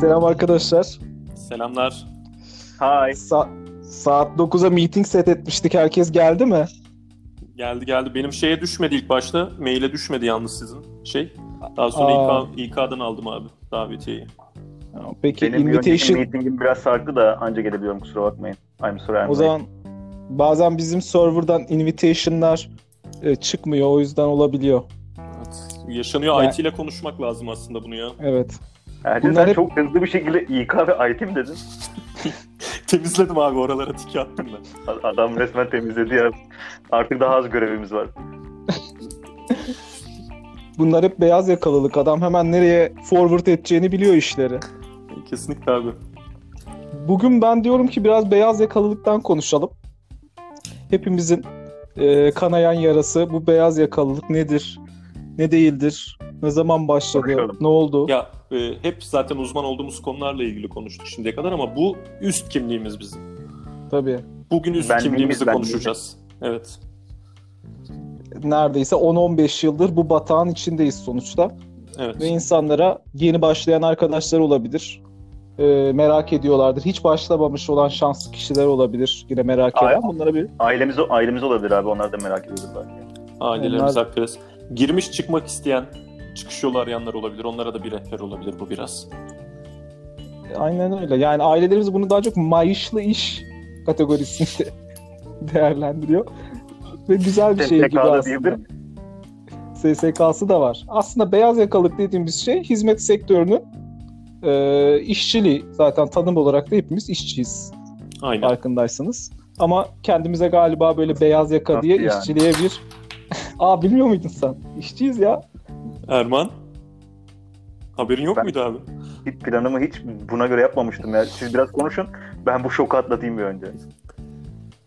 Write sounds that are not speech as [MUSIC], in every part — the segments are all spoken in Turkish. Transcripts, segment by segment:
Selam arkadaşlar. Selamlar. Hi. Sa- saat 9'a meeting set etmiştik. Herkes geldi mi? Geldi geldi. Benim şeye düşmedi ilk başta. Maile düşmedi yalnız sizin şey. Daha sonra Aa. İK, İK'dan aldım abi davetiyeyi. Peki Benim bir önceki invitation meetingim biraz sarktı da anca gelebiliyorum kusura bakmayın. I'm sorry I'm o late. zaman bazen bizim serverdan invitation'lar e, çıkmıyor. O yüzden olabiliyor. Evet. Yaşanıyor. Ya- IT ile konuşmak lazım aslında bunu ya. Evet. Ercan Bunlar sen hep- çok hızlı bir şekilde İK ve IT mi dedin? [LAUGHS] Temizledim abi oralara tiki attım ben. Adam resmen temizledi ya. Artık daha az görevimiz var. Bunlar hep beyaz yakalılık. Adam hemen nereye forward edeceğini biliyor işleri. Kesinlikle abi. Bugün ben diyorum ki biraz beyaz yakalılıktan konuşalım. Hepimizin e, kanayan yarası bu beyaz yakalılık nedir? Ne değildir? Ne zaman başladı? Konuşalım. Ne oldu? Ya e, hep zaten uzman olduğumuz konularla ilgili konuştuk şimdiye kadar ama bu üst kimliğimiz bizim. Tabii. Bugün üst Benliğimiz, kimliğimizi benliğimiz. konuşacağız. Evet. Neredeyse 10-15 yıldır bu batağın içindeyiz sonuçta. Evet. Ve insanlara yeni başlayan arkadaşlar olabilir. E, merak ediyorlardır. Hiç başlamamış olan şanslı kişiler olabilir. Yine merak eden. Bunlara bir Ailemiz, ailemiz olabilir abi onlar da merak ediyordur belki. Ailelerimiz Onlar- hakikaten. Girmiş çıkmak isteyen, çıkış yolu arayanlar olabilir. Onlara da bir rehber olabilir bu biraz. Aynen öyle. Yani ailelerimiz bunu daha çok maaşlı iş kategorisinde [LAUGHS] değerlendiriyor. Ve güzel bir şey gibi aslında. SSK'sı da var. Aslında beyaz yakalık dediğimiz şey hizmet sektörünün e, işçiliği. Zaten tanım olarak da hepimiz işçiyiz Aynen. farkındaysanız. Ama kendimize galiba böyle beyaz yaka diye yani? işçiliğe bir... [LAUGHS] Aa bilmiyor muydun sen? İşçiyiz ya. Erman? Haberin yok Ben- muydu abi? Hiç planımı hiç buna göre yapmamıştım ya. Siz biraz konuşun. Ben bu şoku atlatayım bir önce.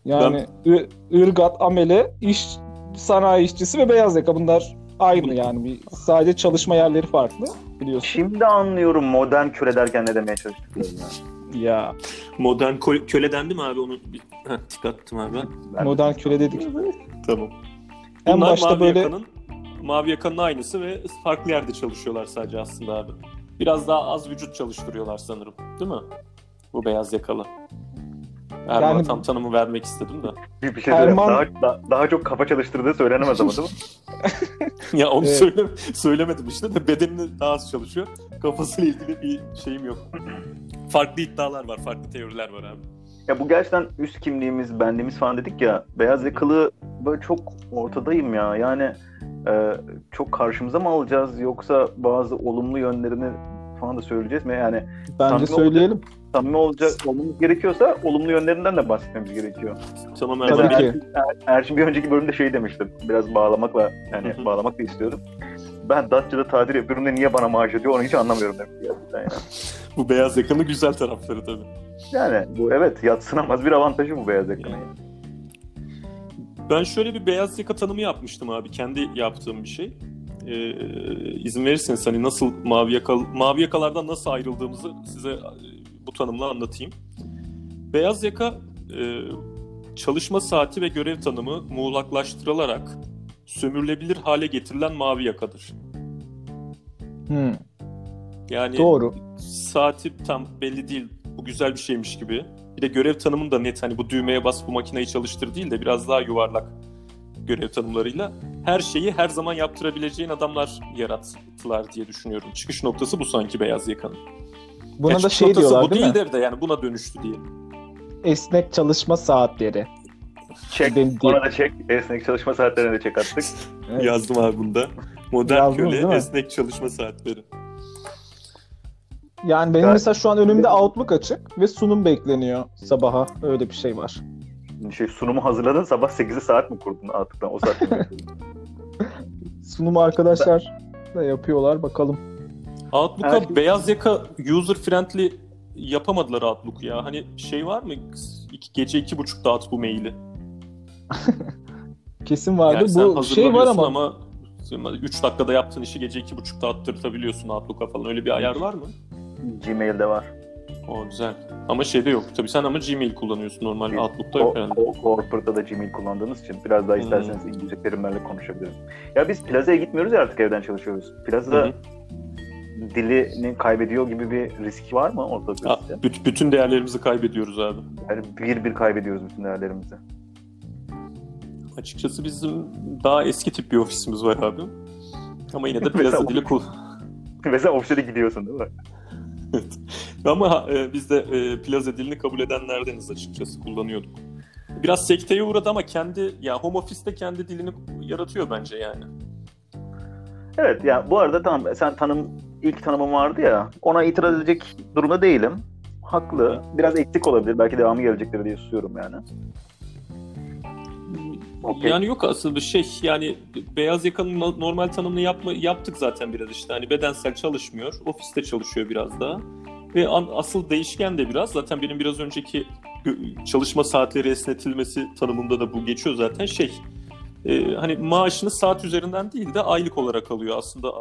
Yani ı- ırgat, amele, iş sanayi işçisi ve beyaz yaka bunlar aynı yani. Bir, sadece çalışma yerleri farklı biliyorsun. Şimdi anlıyorum modern köle derken ne demeye çalıştıklarını. Ya Modern kö- köle dendi mi abi? Onu bir Heh, tik attım abi. Ben- modern köle dedik. Tamam. En Bunlar başta mavi böyle yakanın, mavi yakanın aynısı ve farklı yerde çalışıyorlar sadece aslında abi. Biraz daha az vücut çalıştırıyorlar sanırım. Değil mi? Bu beyaz yakalı. Erman'a Yani- tam tanımı vermek istedim de. Bir, bir şey. Erman- Daha, daha, daha çok kafa çalıştırdığı söylenemez ama değil mi? [LAUGHS] ya onu Evet. söyle, söylemedim işte de bedenini daha az çalışıyor. Kafasıyla ilgili bir şeyim yok. farklı iddialar var, farklı teoriler var abi. Ya bu gerçekten üst kimliğimiz, benliğimiz falan dedik ya. Beyaz yakalı böyle çok ortadayım ya. Yani e, çok karşımıza mı alacağız yoksa bazı olumlu yönlerini falan da söyleyeceğiz mi? Yani bence söyleyelim. samimi olacak olmamız gerekiyorsa olumlu yönlerinden de bahsetmemiz gerekiyor. Tamam Tabii Erman. ki. Er- Erçin bir önceki bölümde şey demiştim. Biraz bağlamakla yani Hı hı. bağlamak da istiyorum. Ben Datça'da tatil yapıyorum da niye bana maaş ödüyor onu hiç anlamıyorum demiş yani. [LAUGHS] Bu beyaz yakanın güzel tarafları tabii. Yani bu evet yatsınamaz bir avantajı bu beyaz yakanın. yani. Ben şöyle bir beyaz yaka tanımı yapmıştım abi. Kendi yaptığım bir şey. Ee, izin verirseniz hani nasıl mavi yakalı, mavi yakalardan nasıl ayrıldığımızı size e, bu tanımla anlatayım. Beyaz yaka e, çalışma saati ve görev tanımı muğlaklaştırılarak sömürülebilir hale getirilen mavi yakadır. Hmm, Yani doğru. saati tam belli değil. Bu güzel bir şeymiş gibi. Bir de görev tanımını da net hani bu düğmeye bas bu makineyi çalıştır değil de biraz daha yuvarlak görev tanımlarıyla her şeyi her zaman yaptırabileceğin adamlar yarattılar diye düşünüyorum. Çıkış noktası bu sanki beyaz yakanın. Buna Ya da şey diyorlar bu değil mi? değildir de yani buna dönüştü diye. Esnek çalışma saatleri. Çek, Benim ona da çek. Esnek çalışma saatlerine de çek attık. [LAUGHS] Evet. Yazdım abi bunda. Modern Yazdınız değil köle, esnek çalışma saatleri. Yani benim Ben- mesela şu an önümde Outlook açık ve sunum bekleniyor sabaha. Öyle bir şey var. Şey, sunumu hazırladın sabah 8'i saat mi kurdun artık o saat mi? [LAUGHS] Sunumu arkadaşlar da yapıyorlar bakalım. Outlook'a Herkes- beyaz yaka user friendly yapamadılar Outlook ya. Hani şey var mı? İki, gece iki buçukta at bu maili. [LAUGHS] Kesin vardı. Yani Bu şey var ama, ama 3 dakikada yaptığın işi gece iki buçukta attırtabiliyorsun Outlook'a falan. Öyle bir ayar var mı? Gmail'de var. O güzel. Ama şeyde yok. Tabii sen ama Gmail kullanıyorsun. Normal Biz Outlook'ta yok herhalde. o, corporate'da da Gmail kullandığınız için biraz daha Hmm. isterseniz İngilizce terimlerle konuşabilirim. Ya biz plazaya gitmiyoruz ya artık evden çalışıyoruz. Plaza hı. dilini kaybediyor gibi bir risk var mı ortada Ya, büt- bütün değerlerimizi kaybediyoruz abi. Yani bir bir kaybediyoruz bütün değerlerimizi. Açıkçası bizim daha eski tip bir ofisimiz var abi. Ama yine de [LAUGHS] plaza dili kul. [LAUGHS] Mesela offshore'e gidiyorsun değil mi? Ama e, biz de e, plaza dilini kabul edenlerdeniz açıkçası kullanıyorduk. Biraz sekteye uğradı ama kendi ya home office'te kendi dilini yaratıyor bence yani. Evet ya bu arada tamam sen tanım ilk tanımın vardı ya ona itiraz edecek durumda değilim. Haklı. Biraz eksik olabilir. Belki devamı gelecektir diye susuyorum yani. Okey. Yani yok aslında şey yani beyaz yakanın no- normal tanımını yapma, yaptık zaten biraz işte hani bedensel çalışmıyor ofiste çalışıyor biraz daha ve an- asıl değişken de biraz zaten benim biraz önceki çalışma saatleri esnetilmesi tanımında da bu geçiyor zaten şey e, hani maaşını saat üzerinden değil de aylık olarak alıyor aslında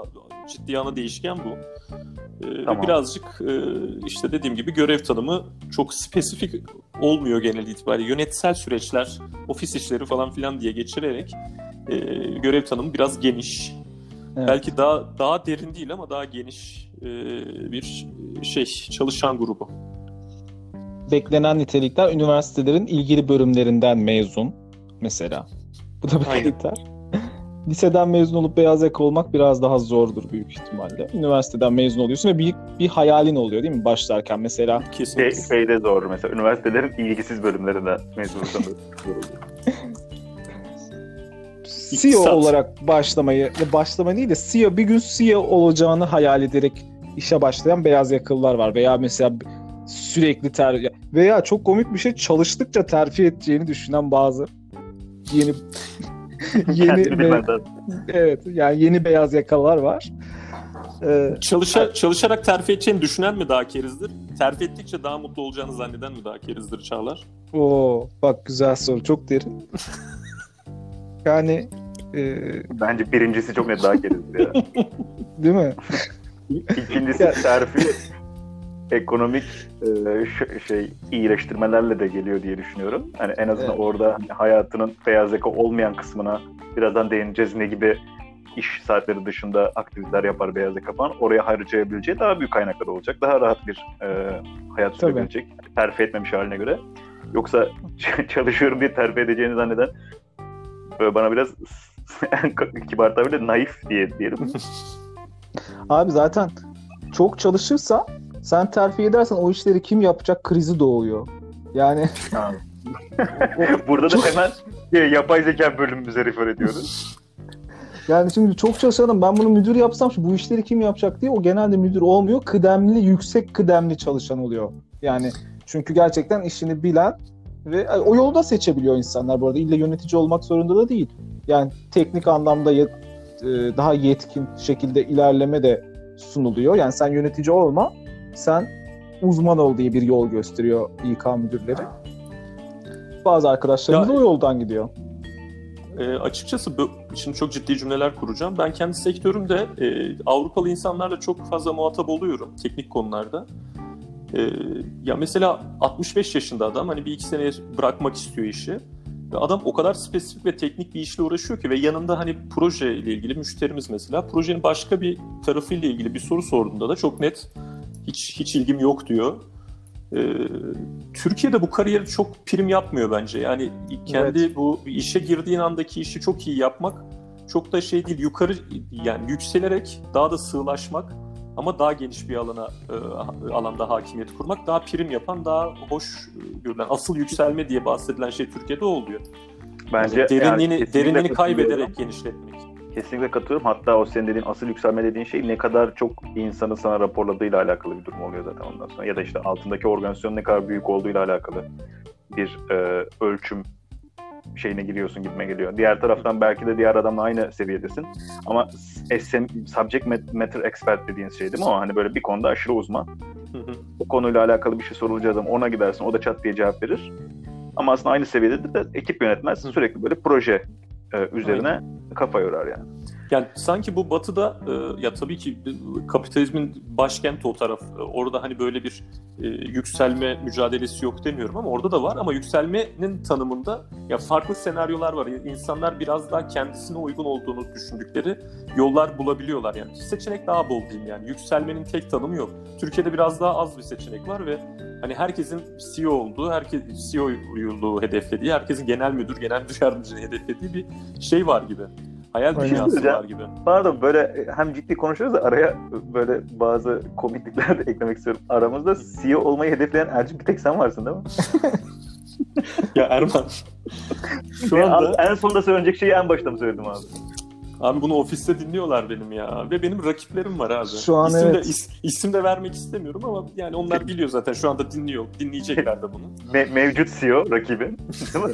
ciddi ana değişken bu. E, ve Tamam. birazcık e, işte dediğim gibi görev tanımı çok spesifik olmuyor genel itibariyle. Yönetsel süreçler, ofis işleri falan filan diye geçirerek e, görev tanımı biraz geniş. Evet. Belki daha daha derin değil ama daha geniş e, bir şey çalışan grubu. Beklenen nitelikler üniversitelerin ilgili bölümlerinden mezun mesela. Bu da bir kriter. Liseden mezun olup beyaz yaka olmak biraz daha zordur büyük ihtimalle. Üniversiteden mezun oluyorsun ve bir, bir hayalin oluyor değil mi başlarken mesela Şey, Kesinlikle. şeyde zor mesela üniversitelerin ilgisiz bölümlerinden mezun olsam [LAUGHS] CEO İktisat. olarak başlamayı, başlama değil de CEO bir gün CEO olacağını hayal ederek işe başlayan beyaz yakalılar var veya mesela sürekli ter veya çok komik bir şey çalıştıkça terfi edeceğini düşünen bazı yeni yeni be- evet yani yeni beyaz yakalılar var. Ee, Çalışa, çalışarak terfi edeceğini düşünen mi daha kerizdir? Terfi ettikçe daha mutlu olacağını zanneden mi daha kerizdir Çağlar? o bak güzel soru çok derin. Yani e, Bence birincisi çok net daha kerizdir ya. değil mi? İkincisi terfi ekonomik e, şey iyileştirmelerle de geliyor diye düşünüyorum. Hani en azından Evet. orada hayatının beyaz yaka olmayan kısmına birazdan değineceğiz ne gibi iş saatleri dışında aktiviteler yapar beyaz yaka falan. Oraya harcayabileceği daha büyük kaynaklar olacak. Daha rahat bir e, hayat Tabii. sürebilecek. Terfi etmemiş haline göre. Yoksa [LAUGHS] çalışıyorum diye terfi edeceğini zanneden böyle bana biraz [LAUGHS] kibar tabirle naif diye diyelim. Abi zaten çok çalışırsa sen terfi edersen o işleri kim yapacak krizi doğuyor. Yani [LAUGHS] Burada da hemen e, yapay zeka bölümümüze refer ediyoruz. [LAUGHS] yani şimdi çok çalışanım ben bunu müdür yapsam şu bu işleri kim yapacak diye o genelde müdür olmuyor. Kıdemli, yüksek kıdemli çalışan oluyor. Yani çünkü gerçekten işini bilen ve o yolu da seçebiliyor insanlar bu arada. İlla yönetici olmak zorunda da değil. Yani teknik anlamda yet- e, daha yetkin şekilde ilerleme de sunuluyor. Yani sen yönetici olma, sen uzman ol diye bir yol gösteriyor İK müdürleri. Bazı arkadaşlarımız Ya- o yoldan gidiyor. E, açıkçası bu, şimdi çok ciddi cümleler kuracağım. Ben kendi sektörümde e, Avrupalı insanlarla çok fazla muhatap oluyorum teknik konularda. E, ya mesela 65 yaşında adam hani bir iki sene bırakmak istiyor işi. Ve adam o kadar spesifik ve teknik bir işle uğraşıyor ki ve yanında hani proje ile ilgili müşterimiz mesela projenin başka bir tarafıyla ilgili bir soru sorduğunda da çok net hiç hiç ilgim yok diyor. Ee, Türkiye'de bu kariyeri çok prim yapmıyor bence. Yani kendi bu işe girdiğin andaki işi çok iyi yapmak çok da şey değil. Yukarı yani yükselerek daha da sığlaşmak ama daha geniş bir alana e, alanda hakimiyet kurmak daha prim yapan, daha hoş e, görülen asıl yükselme diye bahsedilen şey Türkiye'de o oluyor. Bence Yani derinliğini yani derinliğini kaybederek genişletmek. Kesinlikle katılıyorum. Hatta o senin dediğin asıl yükselme dediğin şey ne kadar çok insanın sana raporladığıyla alakalı bir durum oluyor zaten ondan sonra. Ya da işte altındaki organizasyonun ne kadar büyük olduğuyla alakalı bir e, ölçüm şeyine giriyorsun gitme geliyor. Diğer taraftan belki de diğer adamla aynı seviyedesin. Ama SM, subject matter expert dediğiniz şey değil mi o? Hani böyle bir konuda aşırı uzman. O konuyla alakalı bir şey sorulacağı zaman ona gidersin. O da çat diye cevap verir. Ama aslında aynı seviyede de ekip yönetmez. Sürekli böyle proje e, üzerine kafa yorar yani. Yani sanki bu batıda e, ya tabii ki kapitalizmin başkenti o taraf. E, Orada hani böyle bir e, yükselme mücadelesi yok demiyorum ama orada da var ama yükselmenin tanımında ya farklı senaryolar var. İnsanlar biraz daha kendisine uygun olduğunu düşündükleri yollar bulabiliyorlar yani. Seçenek daha bol diyeyim yani. Yükselmenin tek tanımı yok. Türkiye'de biraz daha az bir seçenek var ve hani herkesin CEO olduğu, herkes CEO'yuluğu hedeflediği, herkesin genel müdür, genel [LAUGHS] müdür yardımcılığı hedeflediği bir şey var gibi. Hayal dünyası var gibi. Pardon böyle hem ciddi konuşuyoruz da araya böyle bazı komiklikler [LAUGHS] de eklemek istiyorum. Aramızda CEO olmayı hedefleyen Ercim bir tek sen varsın değil mi? [LAUGHS] Ya Erman. [LAUGHS] Şu anda en sonunda söyleyecek şeyi en başta mı söyledim abi? abi bunu ofiste dinliyorlar benim ya. Ve benim rakiplerim var abi. Şu an isim evet. De, is- isim de vermek istemiyorum ama yani onlar biliyor zaten. Şu anda dinliyor. Dinleyecekler de bunu. Me- mevcut CEO rakibi. Değil mi?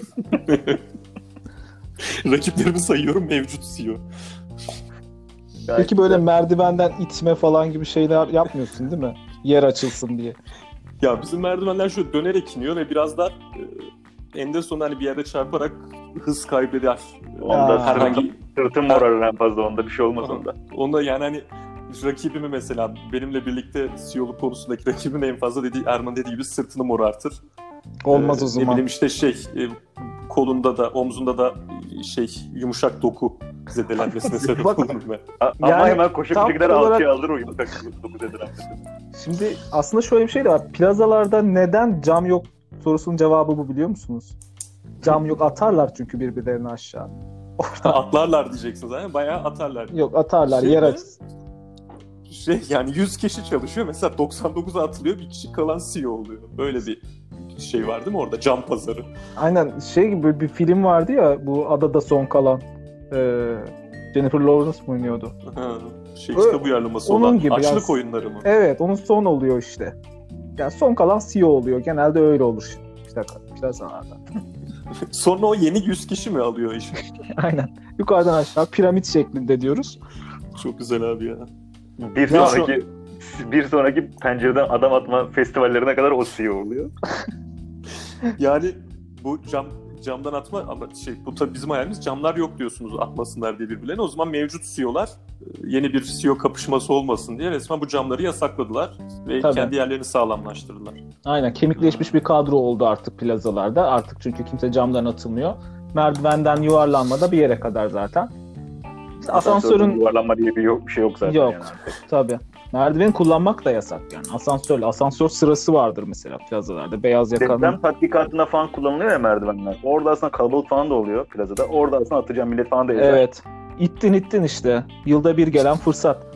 [LAUGHS] Rakiplerimi sayıyorum mevcut CEO. Peki böyle merdivenden itme falan gibi şeyler yapmıyorsun değil mi? Yer açılsın diye. Ya bizim merdivenler şu dönerek iniyor ve biraz da e, eninde sonunda hani bir yerde çarparak hız kaybeder. Onda Aa. herhangi sırtım morarır en fazla onda bir şey olmaz onda. onda yani hani rakibimi mesela benimle birlikte CEO'luk konusundaki rakibim en fazla dediği Erman dediği gibi sırtını morartır. Olmaz Ee, o Ne zaman. bileyim işte şey e, kolunda da omzunda da şey yumuşak doku zedelenmesine sebep Bak- olur. A- Ama Yani hemen bir gider olarak- alçıya alır o yumuşak dokuz edilen. Şimdi aslında şöyle bir şey de var. Plazalarda neden cam yok sorusunun cevabı bu biliyor musunuz? Cam yok atarlar çünkü birbirlerini aşağı. [LAUGHS] Atlarlar diyeceksiniz yani bayağı atarlar. Yok atarlar Şey yer açsın. Şey yani 100 kişi çalışıyor mesela 99'a atılıyor bir kişi kalan CEO oluyor. Böyle bir şey var değil mi orada cam pazarı. Aynen şey gibi bir film vardı ya bu adada son kalan. Ee, Jennifer Lawrence mu oynuyordu? Şey kitap uyarlaması onun olan gibi açlık yani. oyunları mı? Evet onun son oluyor işte. Yani son kalan CEO oluyor. Genelde öyle olur işte plazalarda. [LAUGHS] Sonra o yeni 100 kişi mi alıyor işi? [LAUGHS] Aynen. Yukarıdan aşağı piramit şeklinde diyoruz. Çok güzel abi ya. Bir Ya sonraki bir sonraki pencereden adam atma festivallerine kadar o CEO oluyor. [LAUGHS] [LAUGHS] Yani bu cam camdan atma ama şey bu tabii bizim hayalimiz camlar yok diyorsunuz atmasınlar diye birbirlerine. O zaman mevcut CEO'lar e, yeni bir CEO kapışması olmasın diye resmen bu camları yasakladılar ve Tabii. kendi yerlerini sağlamlaştırdılar. Aynen kemikleşmiş bir kadro oldu artık plazalarda. Artık çünkü kimse camdan atılmıyor. Merdivenden yuvarlanmada bir yere kadar zaten. İşte asansörün yuvarlanma diye bir, yok, bir şey yok zaten. Yok. Yani. tabii. Merdiven kullanmak da yasak yani. Asansör, asansör sırası vardır mesela plazalarda. Beyaz yakanın. Deprem tatbikatına falan kullanılıyor ya merdivenler. Orada aslında kalabalık falan da oluyor plazada. Orada aslında atacağım millet falan da ezer. Evet. İttin ittin işte. Yılda bir gelen fırsat.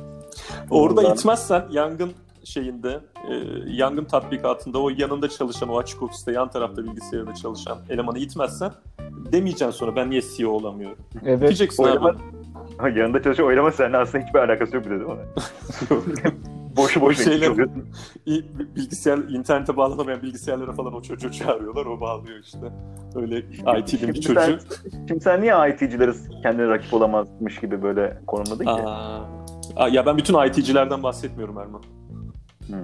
Orada Oradan- itmezsen yangın şeyinde e, yangın tatbikatında o yanında çalışan o açık ofiste yan tarafta bilgisayarda çalışan elemanı itmezsen demeyeceksin sonra ben niye CEO olamıyorum. Evet. Diyeceksin Oylama, abi. Ha, yanında çalışıyor oylama seninle aslında hiçbir alakası yok bile değil mi? [LAUGHS] Boşu boşuna Şeyler- bilgisayar internete bağlanamayan bilgisayarlara falan o çocuğu çağırıyorlar o bağlıyor işte. Öyle IT'li bir çocuğu. sen- Şimdi sen niye IT'cileri kendine rakip olamazmış gibi böyle konumladın ki? Aa. Aa, ya ben bütün IT'cilerden bahsetmiyorum Erman. Hmm.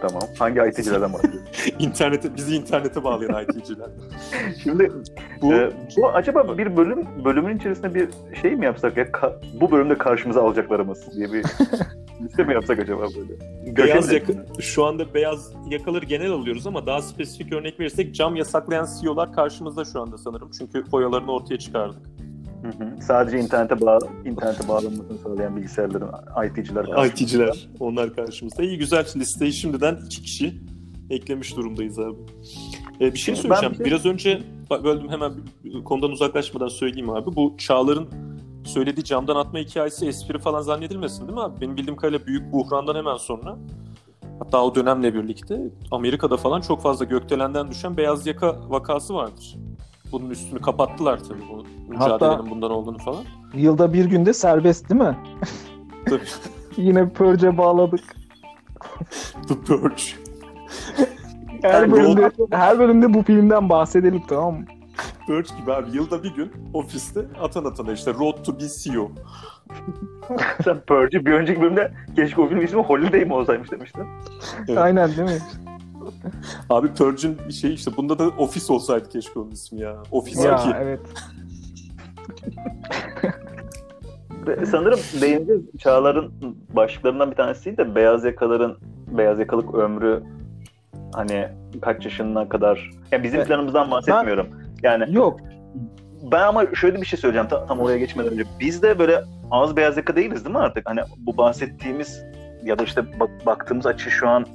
Tamam. Hangi IT'cilerden bahsediyorsun? [LAUGHS] İnternete, bizi internete bağlayan IT'ciler. [LAUGHS] Şimdi Bu e, bu acaba bir bölüm bölümün içerisinde bir şey mi yapsak ya? Ka- bu bölümde karşımıza alacaklarımız diye bir [LAUGHS] liste mi yapsak acaba böyle? beyaz yaka, şu anda beyaz yakaları genel alıyoruz ama daha spesifik örnek verirsek cam yasaklayan CEO'lar karşımızda şu anda sanırım. Çünkü foyalarını ortaya çıkardık. Hı hı. Sadece internete bağ internete bağlanmasını sağlayan bilgisayarların IT'ciler karşımızda. IT'ciler onlar karşımızda. İyi güzel listeyi şimdiden iki kişi eklemiş durumdayız abi. Ee, bir şey Ben söyleyeceğim. bir şey- Biraz önce böldüm hemen bir- konudan uzaklaşmadan söyleyeyim abi. Bu Çağlar'ın söylediği camdan atma hikayesi espri falan zannedilmesin değil mi abi? Benim bildiğim kadarıyla büyük buhrandan hemen sonra hatta o dönemle birlikte Amerika'da falan çok fazla gökdelenden düşen beyaz yaka vakası vardır. Bunun üstünü kapattılar tabii bu mücadelenin Hatta- bundan olduğunu falan. Yılda bir günde serbest değil mi? Tabii. [LAUGHS] Yine Purge'e bağladık. The Purge. Her bölümde, her bölümde bu filmden bahsedelim tamam mı? Purge gibi abi yılda bir gün ofiste atan atana işte Road to be CEO. [LAUGHS] Sen Purge'i bir önceki bölümde keşke o film ismi Holiday mi olsaymış demiştin. Evet. Aynen değil mi? [LAUGHS] Abi Purge'ün bir şey işte bunda da ofis olsaydı keşke onun ismi ya. Ofis Ya 2. evet. Ve sanırım değineceğiz. Çağlar'ın başlıklarından bir tanesiydi de beyaz yakaların beyaz yakalık ömrü hani kaç yaşına kadar yani bizim Evet. planımızdan bahsetmiyorum. Yani Yok. ben ama şöyle bir şey söyleyeceğim ta- tam oraya geçmeden önce. Biz de böyle az beyaz yaka değiliz değil mi artık? Hani bu bahsettiğimiz ya da işte bak- baktığımız açı şu an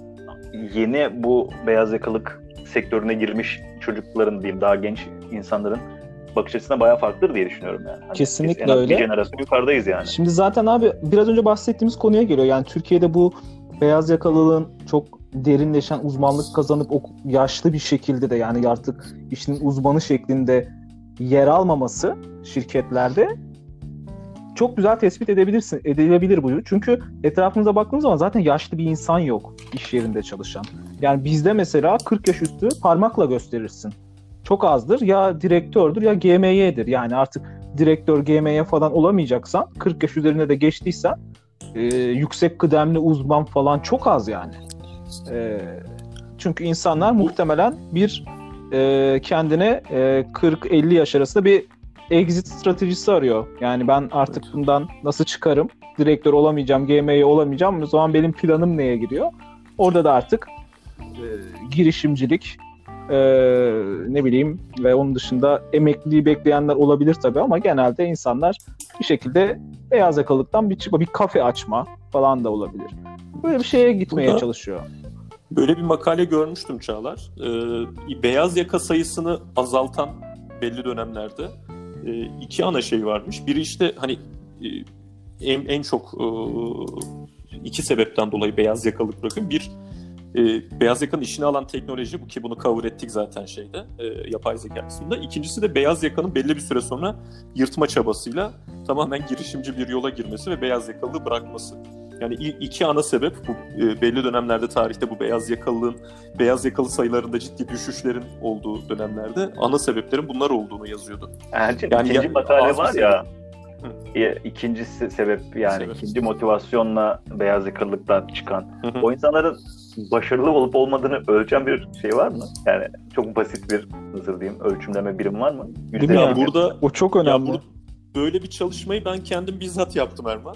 yeni bu beyaz yakalık sektörüne girmiş çocukların diyeyim daha genç insanların bakış açısına bayağı farklıdır diye düşünüyorum yani. Hani Kesinlikle öyle. Bir jenerasyon yukarıdayız yani. Şimdi zaten abi biraz önce bahsettiğimiz konuya geliyor. Yani Türkiye'de bu beyaz yakalılığın çok derinleşen uzmanlık kazanıp o yaşlı bir şekilde de yani artık işin uzmanı şeklinde yer almaması şirketlerde çok güzel tespit edebilirsin. Edilebilir bu. Çünkü etrafınıza baktığınız zaman zaten yaşlı bir insan yok iş yerinde çalışan. Yani bizde mesela 40 yaş üstü parmakla gösterirsin. Çok azdır. Ya direktördür ya GMY'dir. Yani artık direktör GM'ye falan olamayacaksan 40 yaş üzerine de geçtiysen e, yüksek kıdemli uzman falan çok az yani. E, çünkü insanlar muhtemelen bir e, kendine e, 40-50 yaş arasında bir exit stratejisi arıyor. Yani ben artık bundan nasıl çıkarım? Direktör olamayacağım, GM'ye olamayacağım. O zaman benim planım neye giriyor? Orada da artık e, girişimcilik, e, ne bileyim ve onun dışında emekliliği bekleyenler olabilir tabii ama genelde insanlar bir şekilde beyaz yakalıktan bir çıkma, bir kafe açma falan da olabilir. Böyle bir şeye gitmeye Burada- çalışıyor. Böyle bir makale görmüştüm Çağlar. Ee, beyaz yaka sayısını azaltan belli dönemlerde e, iki ana şey varmış. Biri işte hani e, en, en çok e, iki sebepten dolayı beyaz yakalık bırakın. Bir e, beyaz yakanın işini alan teknoloji bu ki bunu cover ettik zaten şeyde e, yapay zeka kısmında. İkincisi de beyaz yakanın belli bir süre sonra yırtma çabasıyla tamamen girişimci bir yola girmesi ve beyaz yakalılığı bırakması. Yani iki ana sebep bu e, belli dönemlerde tarihte bu beyaz yakalılığın beyaz yakalı sayılarında ciddi düşüşlerin olduğu dönemlerde ana sebeplerin bunlar olduğunu yazıyordu. Ercin Yani ikinci ya- makale var ya ya, ikinci se- sebep yani Sebep. ikinci motivasyonla beyaz yakalılıktan çıkan Hı hı. o insanların başarılı olup olmadığını ölçen bir şey var mı? Yani çok basit bir nasıl diyeyim ölçümleme birim var mı? Değil mi Ya yani? burada O çok ya önemli. bur- böyle bir çalışmayı ben kendim bizzat yaptım Erman.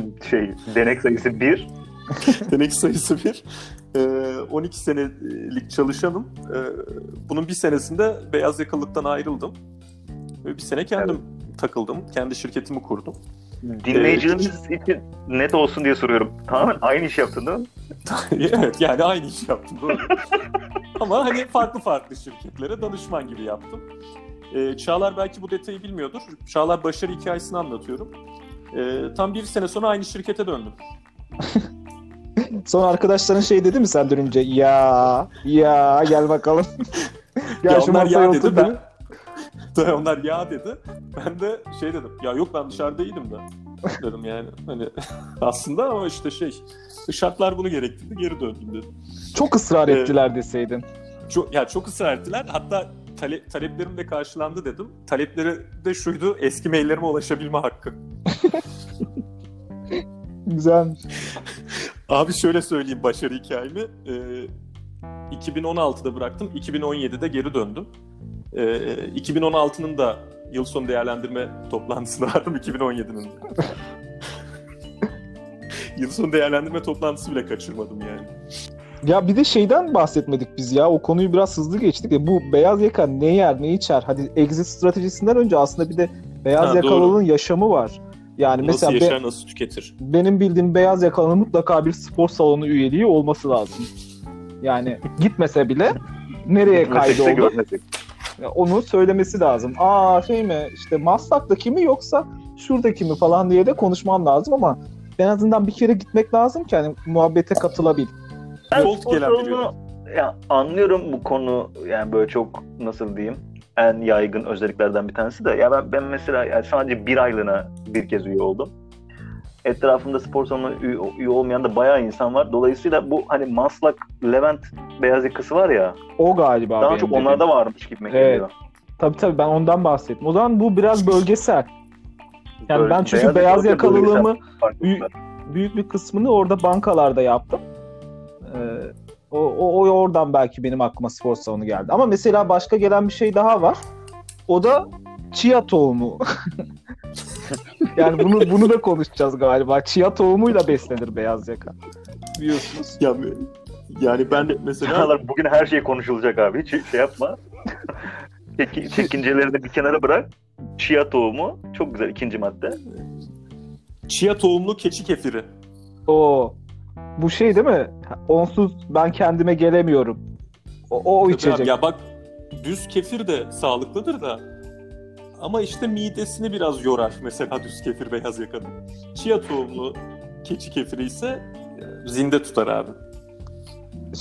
[LAUGHS] şey denek sayısı bir [LAUGHS] Denek sayısı bir. Ee, 12 senelik çalışanım. Ee, bunun bir senesinde beyaz yakalılıktan ayrıldım. Ve bir sene kendim takıldım. Kendi şirketimi kurdum. dinleyicilerimiz için net olsun diye soruyorum. Tamamen aynı iş yaptın değil mi? [LAUGHS] evet yani aynı iş yaptım. Doğru. Ama hani farklı farklı şirketlere danışman gibi yaptım. Ee, Çağlar belki bu detayı bilmiyordur. Çağlar başarı hikayesini anlatıyorum. Ee, tam bir sene sonra aynı şirkete döndüm. [LAUGHS] Sonra arkadaşların şey dedi mi sen dönünce? Ya, ya gel bakalım. [LAUGHS] gel Ya şu onlar ya dedi, ben- [LAUGHS] onlar ya dedi. Ben de şey dedim. Ya yok ben dışarıdaydım da. Dedim yani. Hani aslında ama işte şey şartlar bunu gerektirdi. Geri döndüm dedim. Çok ısrar Evet. ettiler deseydin. Çok, ya çok ısrar ettiler. Hatta tale- taleplerim de karşılandı dedim. Talepleri de şuydu. Eski maillerime ulaşabilme hakkı. [LAUGHS] Güzelmiş. Abi şöyle söyleyeyim başarı hikayemi. Ee, 2016'da bıraktım. 2017'de geri döndüm. Ee, 2016'nın da yıl sonu değerlendirme toplantısına [LAUGHS] vardım 2017'nin. de. [LAUGHS] yıl sonu değerlendirme toplantısı bile kaçırmadım yani. Ya bir de şeyden bahsetmedik biz ya. O konuyu biraz hızlı geçtik de bu beyaz yaka ne yer, ne içer? Hadi exit stratejisinden önce aslında bir de beyaz Ha, yakalılığın yaşamı var. Yani nasıl mesela be- yaşar, nasıl tüketir? benim bildiğim beyaz yakalının mutlaka bir spor salonu üyeliği olması lazım. Yani gitmese bile nereye kaydoldu onu söylemesi lazım. Aa şey mi işte Maslak'taki mi yoksa şuradaki mi falan diye de konuşman lazım ama en azından bir kere gitmek lazım ki hani muhabbete katılabil. Ben spor gelen ya anlıyorum bu konu yani böyle çok nasıl diyeyim en yaygın özelliklerden bir tanesi de ya ben, ben mesela yani sadece bir aylığına bir kez üye oldum. Etrafımda spor salonu üye, üye olmayan da bayağı insan var. Dolayısıyla bu hani Maslak, Levent beyaz yakası var ya O galiba. daha çok dediğim. onlarda varmış gibi Evet. geliyor. Tabii tabii ben ondan bahsettim. O zaman bu biraz bölgesel. Yani Böyle ben çünkü beyaz, yakalı yakalılığımı farklılıklar. büyük bir kısmını orada bankalarda yaptım. Ee, o, o, o oradan belki benim aklıma spor salonu geldi. Ama mesela başka gelen bir şey daha var. O da chia tohumu. [LAUGHS] Yani bunu bunu da konuşacağız galiba. Chia tohumuyla beslenir beyaz yaka. Biliyorsunuz. Ya, yani ben de mesela bugün her şey konuşulacak abi. Hiç şey yapma. Çeki, çekincelerini bir kenara bırak. Chia tohumu çok güzel ikinci madde. chia tohumlu keçi kefiri. O bu şey değil mi? Onsuz ben kendime gelemiyorum. O, o Tabii içecek. abi, ya bak düz kefir de sağlıklıdır da ama işte midesini biraz yorar mesela düz kefir beyaz yakanın. Chia tohumlu keçi kefiri ise e, zinde tutar abi.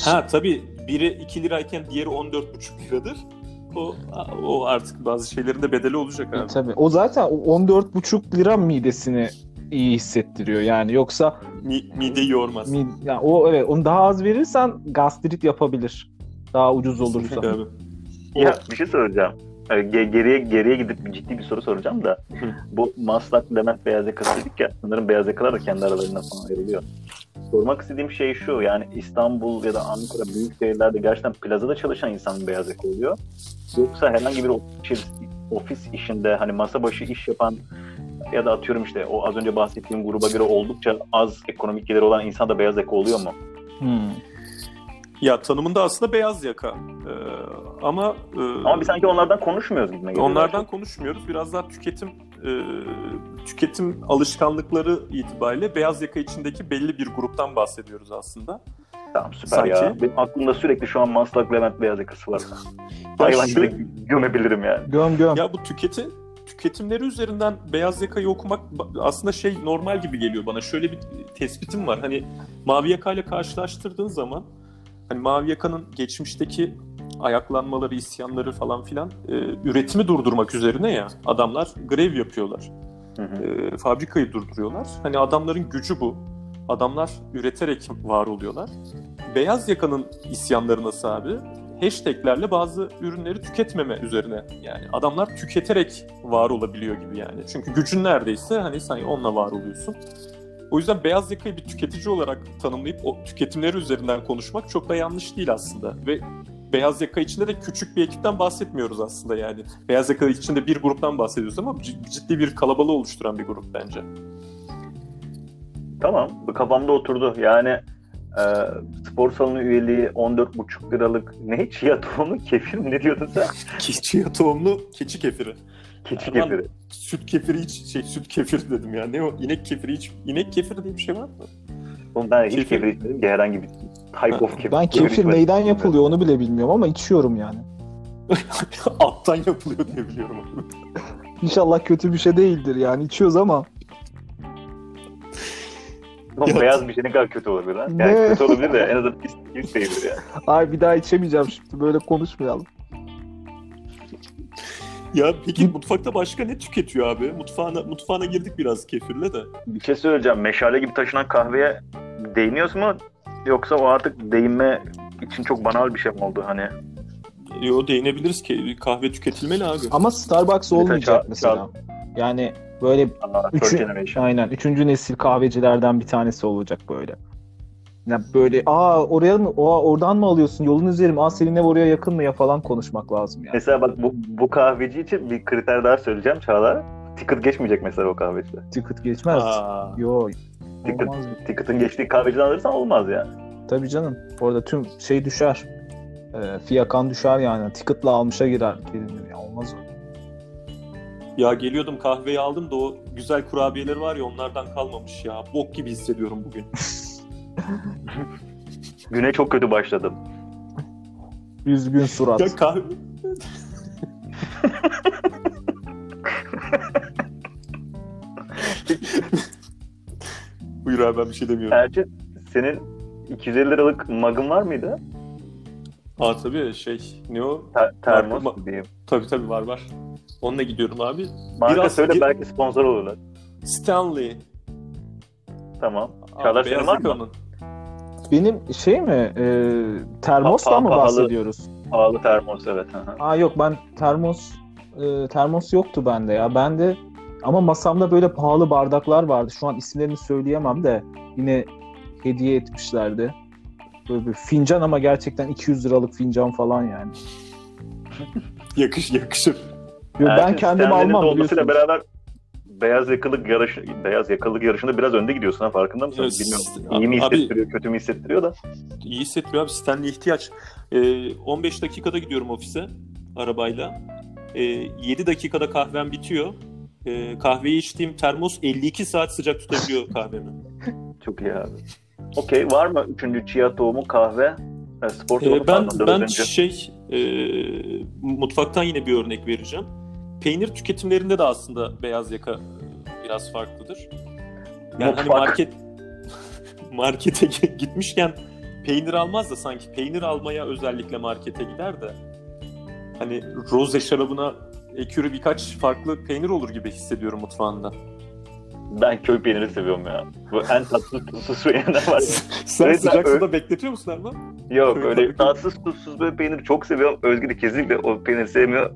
Ha tabii biri 2 lirayken diğeri 14,5 liradır. O, o artık bazı şeylerin de bedeli olacak E, abi. tabii. O zaten o 14,5 lira midesini iyi hissettiriyor yani. Yoksa Mi, mideyi yormaz. mi, yani o evet onu daha az verirsen gastrit yapabilir. Daha ucuz olursa. Ya bir şey soracağım. Ge- Geriye geriye gidip ciddi bir soru soracağım da bu Maslak, Levent, Beyaz Yaka dedik ya sanırım Beyaz Yakalar da kendi aralarında falan ayrılıyor. Sormak istediğim şey şu yani İstanbul ya da Ankara büyük şehirlerde gerçekten plazada çalışan insan beyaz yaka oluyor. Yoksa herhangi bir ofis, ofis işinde hani masa başı iş yapan ya da atıyorum işte o az önce bahsettiğim gruba göre oldukça az ekonomik geliri olan insan da beyaz yaka oluyor mu? Hmm. Ya tanımında aslında beyaz yaka. Ee, ama e, Ama biz sanki onlardan konuşmuyoruz gibi geliyor. Onlardan konuşmuyoruz. Biraz daha tüketim e, tüketim alışkanlıkları itibariyle beyaz yaka içindeki belli bir gruptan bahsediyoruz aslında. Tamam süper Sanki- ya. Benim aklımda sürekli şu an Maslak Levent beyaz yakası var. Hayvan gibi gömebilirim yani. Göm göm. Ya bu tüketi tüketimleri üzerinden beyaz yakayı okumak aslında şey normal gibi geliyor bana. Şöyle bir tespitim var. Hani mavi yakayla karşılaştırdığın zaman hani mavi yakanın geçmişteki ayaklanmaları, isyanları falan filan e, üretimi durdurmak üzerine ya adamlar grev yapıyorlar. Hı hı. e, fabrikayı durduruyorlar. Hani adamların gücü bu. Adamlar üreterek var oluyorlar. Beyaz yakanın isyanları nasıl abi? Hashtaglerle bazı ürünleri tüketmeme üzerine. Yani adamlar tüketerek var olabiliyor gibi yani. Çünkü gücün neredeyse hani sen onunla var oluyorsun. O yüzden beyaz yakayı bir tüketici olarak tanımlayıp o tüketimleri üzerinden konuşmak çok da yanlış değil aslında. Ve beyaz yaka içinde de küçük bir ekipten bahsetmiyoruz aslında yani. Beyaz yaka içinde bir gruptan bahsediyoruz ama ciddi bir kalabalığı oluşturan bir grup bence. Tamam. Bu kafamda oturdu. Yani e, spor salonu üyeliği 14,5 liralık ne? Chia tohumu kefir mi? Ne diyordun sen? Keçi tohumlu keçi kefiri. Keçi Erman, kefiri. Süt kefiri hiç şey süt kefiri dedim ya. Ne o? İnek kefiri hiç inek kefiri diye bir şey var mı? Oğlum ben hiç Kefir. kefir içmedim ki herhangi bir type of kefir. Ben kefir neyden yapılıyor onu bile bilmiyorum ama içiyorum yani. [LAUGHS] Alttan yapılıyor diye biliyorum. İnşallah kötü bir şey değildir yani içiyoruz ama. Oğlum Ya- beyaz bir şey ne kadar kötü olabilir lan? Yani Ne? kötü olabilir de en azından pis, pis değildir yani. Ay bir daha içemeyeceğim şimdi böyle konuşmayalım. ya peki mutfakta başka ne tüketiyor abi? Mutfağına mutfağına girdik biraz kefirle de. Bir şey söyleyeceğim. Meşale gibi taşınan kahveye değiniyoruz mu? Yoksa o artık değinme için çok banal bir şey mi oldu hani? Yo değinebiliriz ki kahve tüketilmeli abi. Ama Starbucks olmayacak mesela. Yani böyle Aa, Üçü- generation. aynen üçüncü nesil kahvecilerden bir tanesi olacak böyle. Ya böyle aa oraya mı aa, oradan mı alıyorsun yolun üzeri mi aa senin ev oraya yakın mı ya falan konuşmak lazım yani. Mesela bak bu, bu kahveci için bir kriter daha söyleyeceğim Çağlar. Ticket geçmeyecek mesela o kahvecide. Ticket geçmez. Aa, Yo. Ticket, ticket'ın geçtiği kahveciden alırsan olmaz yani. Tabii canım. Orada tüm şey düşer. E, fiyakan düşer yani. Ticket'la almışa girer. Gelinir ya olmaz o. ya geliyordum kahveyi aldım da o güzel kurabiyeleri var ya onlardan kalmamış ya. Bok gibi hissediyorum bugün. [LAUGHS] Güne çok kötü başladım. Üzgün surat. ya kahve... [LAUGHS] Buyur abi ben bir şey demiyorum. Erçin senin 250 liralık mug'ın var mıydı? Aa tabii şey ne o? Ter- termos Var- diyeyim. Tabii tabii var var. Onunla gidiyorum abi. Marka Biraz- söyle bir- belki sponsor olurlar. Stanley. Tamam. Senin var mı? Benim şey mi? E, termosla Pa- mı pahalı. bahsediyoruz? Pahalı termos evet. Aa yok ben termos e, termos yoktu bende ya. Bende ama masamda böyle pahalı bardaklar vardı. Şu an isimlerini söyleyemem de yine hediye etmişlerdi. Böyle bir fincan ama gerçekten 200 liralık fincan falan yani. [LAUGHS] Yakış yakışır. Yo, ben Erçin kendim Stanley'nin almam olmasıyla biliyorsunuz. beraber beyaz yakalık yarışı beyaz yakalılık yarışında biraz önde gidiyorsun ha farkında mısın? Evet, Bilmiyorum. İyi mi abi- hissettiriyor, kötü mü hissettiriyor da. İyi hissettiriyor abi. Stanley ihtiyaç. Ee, 15 dakikada gidiyorum ofise arabayla. Ee, 7 dakikada kahvem bitiyor. Ee, kahveyi içtiğim termos 52 saat sıcak tutabiliyor [LAUGHS] kahvemi. Çok iyi abi. Okey var mı üçüncü chia tohumu kahve? Spor Ee, ben ben dördüncü. şey e, mutfaktan yine bir örnek vereceğim. Peynir tüketimlerinde de aslında beyaz yaka e, biraz farklıdır. Yani hani market [LAUGHS] markete [LAUGHS] gitmişken peynir almaz da sanki peynir almaya özellikle markete gider de hani roze şarabına ekürü birkaç farklı peynir olur gibi hissediyorum mutfağında. Ben köy peyniri seviyorum ya. Bu en tatsız tuzsuz peynirler var. [LAUGHS] Sen Evet, sıcak suda bekletiyor musun Erman? Yok Köy öyle tatsız tuzsuz böyle peyniri çok seviyorum. Özgür de kesinlikle o peyniri sevmiyor.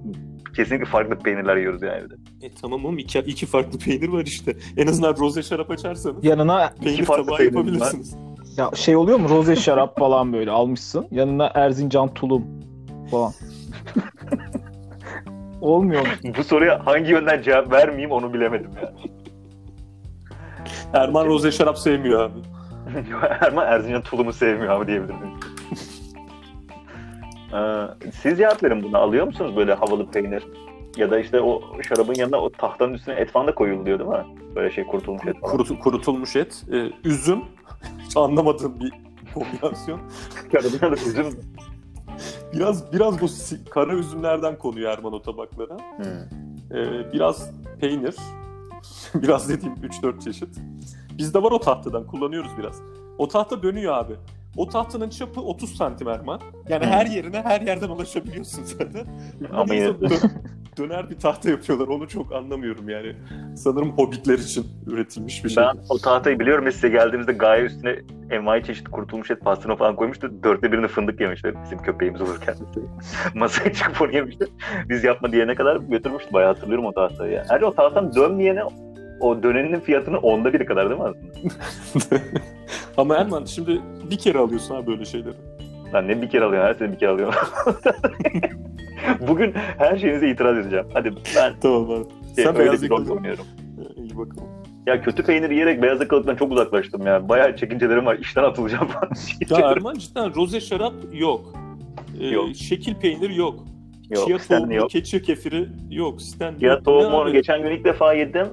Kesinlikle farklı peynirler yiyoruz yani evde. E tamam oğlum iki, iki farklı peynir var işte. En azından roze şarap açarsanız Yanına peynir farklı tabağı peynir var. yapabilirsiniz. ya şey oluyor mu? Roze şarap falan böyle almışsın. Yanına Erzincan tulum falan. [LAUGHS] Olmuyor mu? Bu soruya hangi yönden cevap vermeyeyim onu bilemedim ya. Erman roze şarap sevmiyor abi. [LAUGHS] Erman Erzincan tulumu sevmiyor abi diyebilirim. Ee, siz cevap verin buna. Alıyor musunuz böyle havalı peynir? Ya da işte o şarabın yanına o tahtanın üstüne et falan da koyuluyor değil mi? Böyle şey kurutulmuş et falan. Kurut- kurutulmuş et, e, üzüm. [LAUGHS] Hiç anlamadığım bir kombinasyon. [LAUGHS] Şarabın yanında üzüm. Biraz biraz bu kara üzümlerden konuyor Erman o tabaklara. Hmm. E, biraz peynir. [LAUGHS] biraz dediğim 3-4 çeşit. Bizde var o tahtadan kullanıyoruz biraz. O tahta dönüyor abi. O tahtanın çapı 30 santim Erman. Yani Hmm. her yerine her yerden ulaşabiliyorsun zaten. [LAUGHS] Ama yine- Dö- döner bir tahta yapıyorlar. Onu çok anlamıyorum yani. Sanırım hobbitler için üretilmiş bir şey. Ben o tahtayı biliyorum ve size geldiğimizde gaye üstüne envai çeşit kurutulmuş et pastırma falan koymuştu. Dörtte birini fındık yemişler bizim köpeğimiz olurken. [LAUGHS] Masaya çıkıp onu yemişti. Biz yapma diyene kadar götürmüştü. Bayağı hatırlıyorum o tahtayı. Ya. Ayrıca o tahtanın dönmeyene o dönenin fiyatının onda biri kadar değil mi aslında? [LAUGHS] Ama Erman şimdi bir kere alıyorsun ha böyle şeyleri. Lan ne bir kere alıyor, her sene bir kere alıyor. [LAUGHS] Bugün her şeyinize itiraz edeceğim. Hadi ben [LAUGHS] Tamam abi. şey, Sen beyaz yakalı. oynuyorum. İyi bakalım. Ya kötü peynir yiyerek beyaz yakalıktan çok uzaklaştım ya. Bayağı çekincelerim var. İşten atılacağım falan. Ya Erman cidden roze şarap yok. Ee, Yok. Şekil peynir yok. Yok, Chia tohumlu yok. keçi kefiri yok. Stanley Ya tohumu geçen gün ilk defa yedim.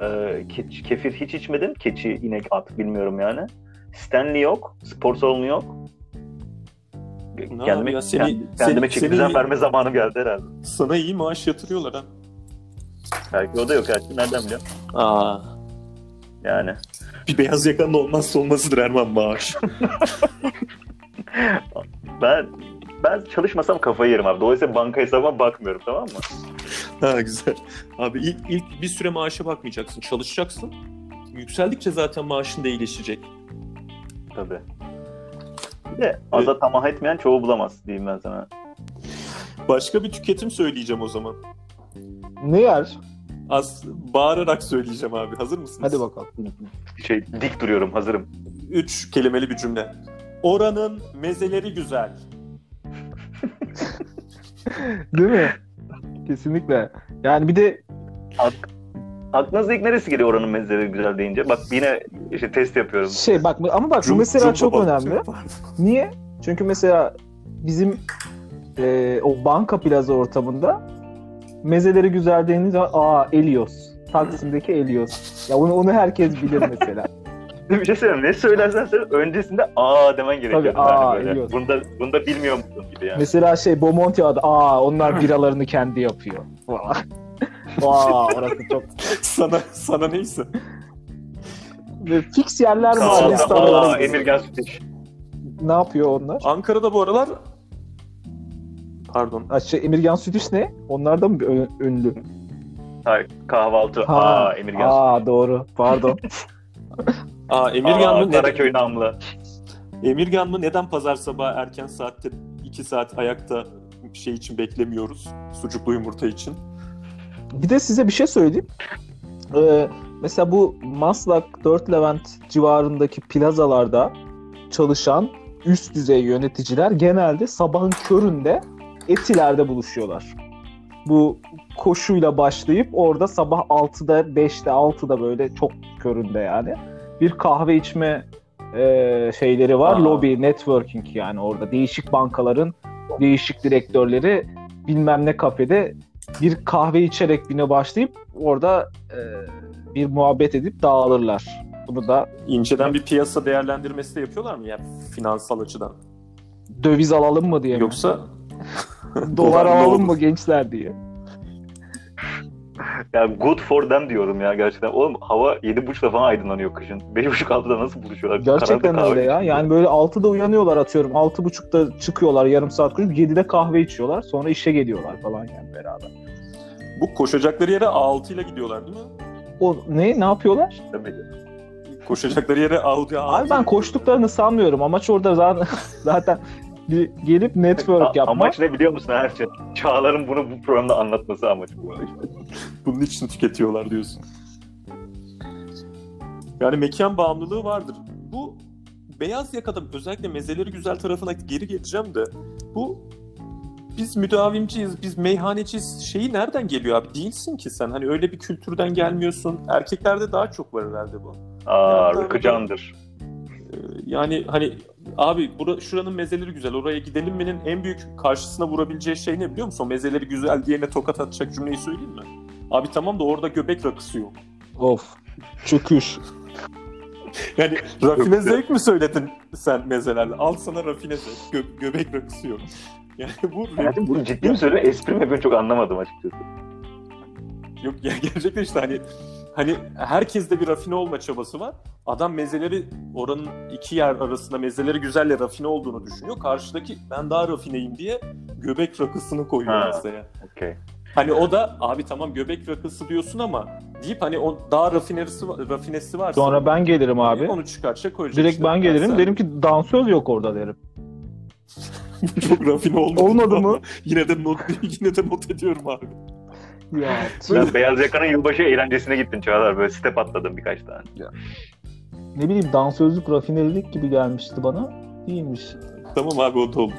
Ee, ke- kefir hiç içmedim. Keçi, inek, at bilmiyorum yani. Stanley yok. Spor salonu yok. Ne Kendime, ya, seni- kend- kendime seni- çeki seni- düzen verme zamanım geldi herhalde. Sana iyi maaş yatırıyorlar ha. Belki o da yok. Belki nereden biliyorum. Aa. Yani. Bir beyaz yakanın olmazsa olmazıdır Erman maaş. [LAUGHS] Ben ben çalışmasam kafayı yerim abi. Dolayısıyla banka hesabıma bakmıyorum tamam mı? ha güzel. Abi ilk, ilk bir süre maaşa bakmayacaksın. Çalışacaksın. Yükseldikçe zaten maaşın da iyileşecek. Tabii. Bir de aza tamah etmeyen çoğu bulamaz diyeyim ben sana. Başka bir tüketim söyleyeceğim o zaman. Ne yer? Az bağırarak söyleyeceğim abi. Hazır mısınız? Hadi bakalım. Şey dik duruyorum hazırım. Üç kelimeli bir cümle. Oranın mezeleri güzel. [LAUGHS] Değil mi? Kesinlikle. Yani bir de Aklınıza ilk neresi geliyor oranın mezeleri güzel deyince? Bak yine işte test yapıyorum. şey bak ama bak bu Cum- mesela Cumba çok balık. önemli. Niye? Çünkü mesela bizim e, o banka plaza ortamında mezeleri güzel zaman, aa Elios. Taksim'deki Elios. Ya onu, onu herkes bilir mesela. [LAUGHS] Bir şey söyleyeyim. Ne söylersen söyle öncesinde aa demen gerekiyor. Tabii, Yani aa, böyle. biliyorum. Bunda, bunda bilmiyor musun gibi yani. mesela şey Bomonti adı. Aa onlar [LAUGHS] biralarını kendi yapıyor. Falan. Aa [LAUGHS] orası çok sana sana neyse. Ve fix yerler var Aa, ya. aa, Emirgan Süteş. Ne yapıyor onlar? Ankara'da bu aralar Pardon. Ha, şey, Emirgan Sütüş ne? Onlar da mı bir ö- ünlü? Hayır, kahvaltı. Ha, Aa, Emirgan Aa doğru. Pardon. [LAUGHS] Aa. Emirgan Aa, mı? Neden, Karaköy namlı. Emirgan mı? Neden pazar sabahı erken saatte 2 saat ayakta şey için beklemiyoruz? Sucuklu yumurta için. Bir de size bir şey söyleyeyim. Ee, mesela bu Maslak 4 Levent civarındaki plazalarda çalışan üst düzey yöneticiler genelde sabahın köründe Etiler'de buluşuyorlar. Bu koşuyla başlayıp orada sabah 6'da 5'te 6'da böyle çok köründe yani bir kahve içme e, şeyleri var. Aa. Lobby, networking yani orada değişik bankaların değişik direktörleri bilmem ne kafede bir kahve içerek güne başlayıp orada e, bir muhabbet edip dağılırlar. Bunu da İnceden bir piyasa değerlendirmesi de yapıyorlar mı yani finansal açıdan? döviz alalım mı diye mi? Yoksa dolar alalım mı gençler diye. Ya good for them diyorum ya gerçekten. Oğlum hava 7.30'da falan aydınlanıyor kışın. 5.30-6'da nasıl buluşuyorlar? Gerçekten Karanlık öyle ya. içiyorlar. Yani böyle 6'da uyanıyorlar atıyorum. 6.30'da çıkıyorlar yarım saat koşup 7'de kahve içiyorlar. Sonra işe geliyorlar falan yani beraber. bu koşacakları yere A6 ile gidiyorlar değil mi? O ne ne yapıyorlar? Demek. Koşacakları yere A6. Abi ben koştuklarını sanmıyorum. Amaç orada zaten [LAUGHS] zaten bir gelip network A- yapmak. Amaç ne biliyor musun her şey? Çağlar'ın bunu bu programda anlatması amaç bu. [LAUGHS] Bunun için tüketiyorlar diyorsun. Yani mekan bağımlılığı vardır. Bu beyaz yakada özellikle mezeleri güzel tarafına geri geleceğim de bu biz müdavimciyiz, biz meyhaneciyiz şeyi nereden geliyor abi? Değilsin ki sen. Hani öyle bir kültürden gelmiyorsun. Erkeklerde daha çok var herhalde bu. Aa, Ya, Rıkı Can'dır. Ee, Yani hani abi bura, şuranın mezeleri güzel oraya gidelim mi'nin en büyük karşısına vurabileceği şey ne biliyor musun? O mezeleri güzel diyene tokat atacak cümleyi söyleyeyim mi? Abi tamam da orada göbek rakısı yok. Of. Çöküş. Yani rafine zevk mi söyledin sen mezelerle? Al sana rafine zevk. Gö- göbek rakısı yok. Yani bu Yani bunu ciddi mi söylüyorsun? Espri mi? Ben çok anlamadım açıkçası. yok ya gerçekten işte hani hani herkeste bir rafine olma çabası var. Adam mezeleri oranın iki yer arasında mezeleri güzelle rafine olduğunu düşünüyor. Karşıdaki ben daha rafineyim diye göbek rakısını koyuyor Ha. masaya. Okey. Hani o da abi tamam göbek rakısı diyorsun ama deyip hani o daha rafinerisi rafinesi varsa Sonra ben gelirim abi. onu çıkartacak koyacak. Direkt işte. ben gelirim. Sen- Derim ki dansöz yok orada derim. [LAUGHS] çok rafine olmadı. Olmadı mı? Yine de not [LAUGHS] yine de not ediyorum abi. Ya. [LAUGHS] Sen Beyaz Yaka'nın yılbaşı eğlencesine gittin Çağlar. Böyle step atladın birkaç tane. ne bileyim dansözlük rafinelilik gibi gelmişti bana. İyiymiş. Tamam abi o da olur.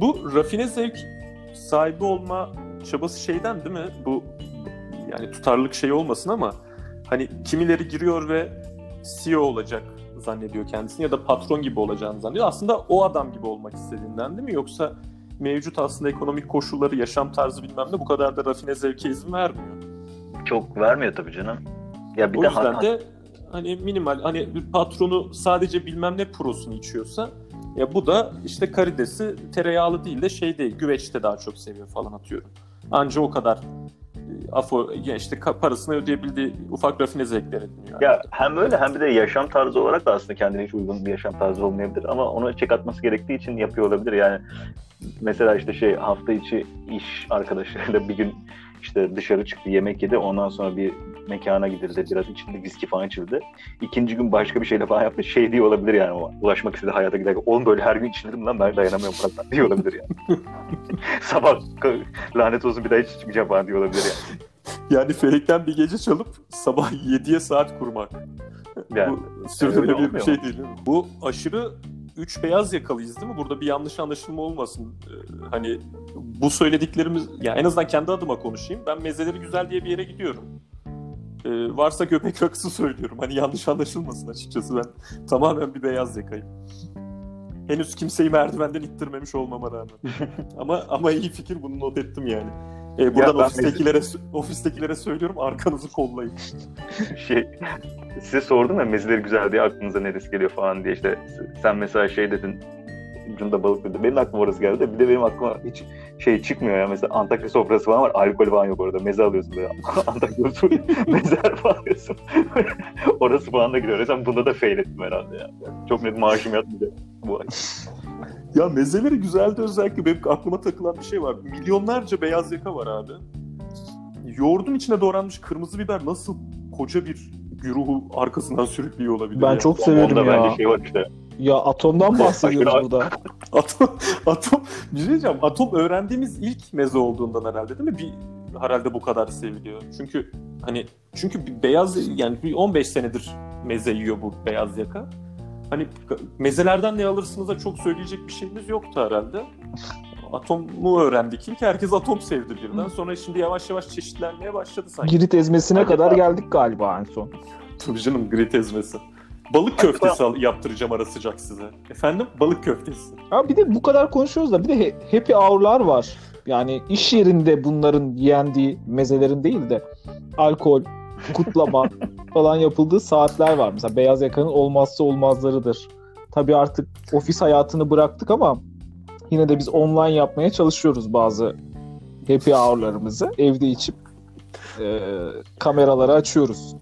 Bu rafine zevk sahibi olma çabası şeyden değil mi? Bu yani tutarlılık şey olmasın ama hani kimileri giriyor ve CEO olacak zannediyor kendisini ya da patron gibi olacağını zannediyor. Aslında o adam gibi olmak istediğinden değil mi? Yoksa mevcut aslında ekonomik koşulları, yaşam tarzı bilmem ne bu kadar da rafine zevke izin vermiyor. Çok vermiyor tabii canım. Ya bir o de yüzden ha- de hani minimal hani bir patronu sadece bilmem ne prosunu içiyorsa ya bu da işte karidesi tereyağlı değil de şey değil güveçte daha çok seviyor falan atıyorum. Anca o kadar afo işte parasını ödeyebildiği ufak rafine zevkler ediniyor. Ya hem öyle hem bir de yaşam tarzı olarak da aslında kendine hiç uygun bir yaşam tarzı olmayabilir ama onu çek atması gerektiği için yapıyor olabilir. Yani mesela işte şey hafta içi iş arkadaşlarıyla bir gün işte dışarı çıktı yemek yedi ondan sonra bir mekana gidildi biraz içinde viski falan içildi. İkinci gün başka bir şeyle falan yaptı. Şey diye olabilir yani o ulaşmak istediği hayata giderken oğlum böyle her gün içilirim lan ben dayanamıyorum bırak diye olabilir yani. [LAUGHS] Sabah lanet olsun bir daha hiç içmeyeceğim falan diye olabilir yani. Yani felekten bir gece çalıp sabah 7'ye saat kurmak. Yani Bu sürdürülebilir bir şey değil. Bu aşırı üç beyaz yakalıyız değil mi? Burada bir yanlış anlaşılma olmasın. Ee, hani bu söylediklerimiz, ya en azından kendi adıma konuşayım. Ben mezeleri güzel diye bir yere gidiyorum. Ee, varsa göbek rakısı söylüyorum. Hani yanlış anlaşılmasın açıkçası ben tamamen bir beyaz yakayım. Henüz kimseyi merdivenden ittirmemiş olmama rağmen. [LAUGHS] ama ama iyi fikir bunu not ettim yani. Ee, buradan Ya ofistekilere ofistekilere söylüyorum arkanızı kollayın. [LAUGHS] şey size sordum ya mezeleri güzel diye aklınıza neresi geliyor falan diye işte sen mesela şey dedin ucunda balık dedi. Benim aklıma orası geldi. Bir de benim aklıma hiç şey çıkmıyor ya. Mesela Antakya sofrası falan var. Alkol falan yok orada. Meze alıyorsun böyle. [LAUGHS] Antakya usulü mezeler falan alıyorsun. [LAUGHS] orası falan da giriyor. Sen bunda da fail ettim herhalde ya. Çok net maaşım yatmayacak bu ay. Ya mezeleri güzeldi özellikle benim aklıma takılan bir şey var. Milyonlarca beyaz yaka var abi. Yoğurdun içine doğranmış kırmızı biber nasıl koca bir güruhu arkasından sürüklüyor olabilir Ben ya? çok severim Onda ya. bence şey var işte. Ya atomdan [LAUGHS] bahsediyoruz burada. [LAUGHS] Atom, atom, bir şey diyeceğim. Atom öğrendiğimiz ilk meze olduğundan herhalde değil mi? Bir, herhalde bu kadar seviliyor. Çünkü hani çünkü beyaz yani bir 15 senedir meze yiyor bu beyaz yaka. Hani mezelerden ne alırsınız da çok söyleyecek bir şeyimiz yoktu herhalde. atomu öğrendik ilk. Herkes atom sevdi birden. Sonra şimdi yavaş yavaş çeşitlenmeye başladı sanki. Girit ezmesine Acaba- kadar geldik galiba en son. Tabii canım grit ezmesi. Balık Acaba- köftesi al- yaptıracağım ara sıcak size. Efendim? Balık köftesi. Ya bir de bu kadar konuşuyoruz da bir de he- happy hour'lar var. Yani iş yerinde bunların yendiği mezelerin değil de alkol, kutlama falan yapıldığı saatler var. Mesela beyaz yakanın olmazsa olmazlarıdır. Tabii artık ofis hayatını bıraktık ama yine de biz online yapmaya çalışıyoruz bazı happy hour'larımızı. Evde içip e, kameraları açıyoruz.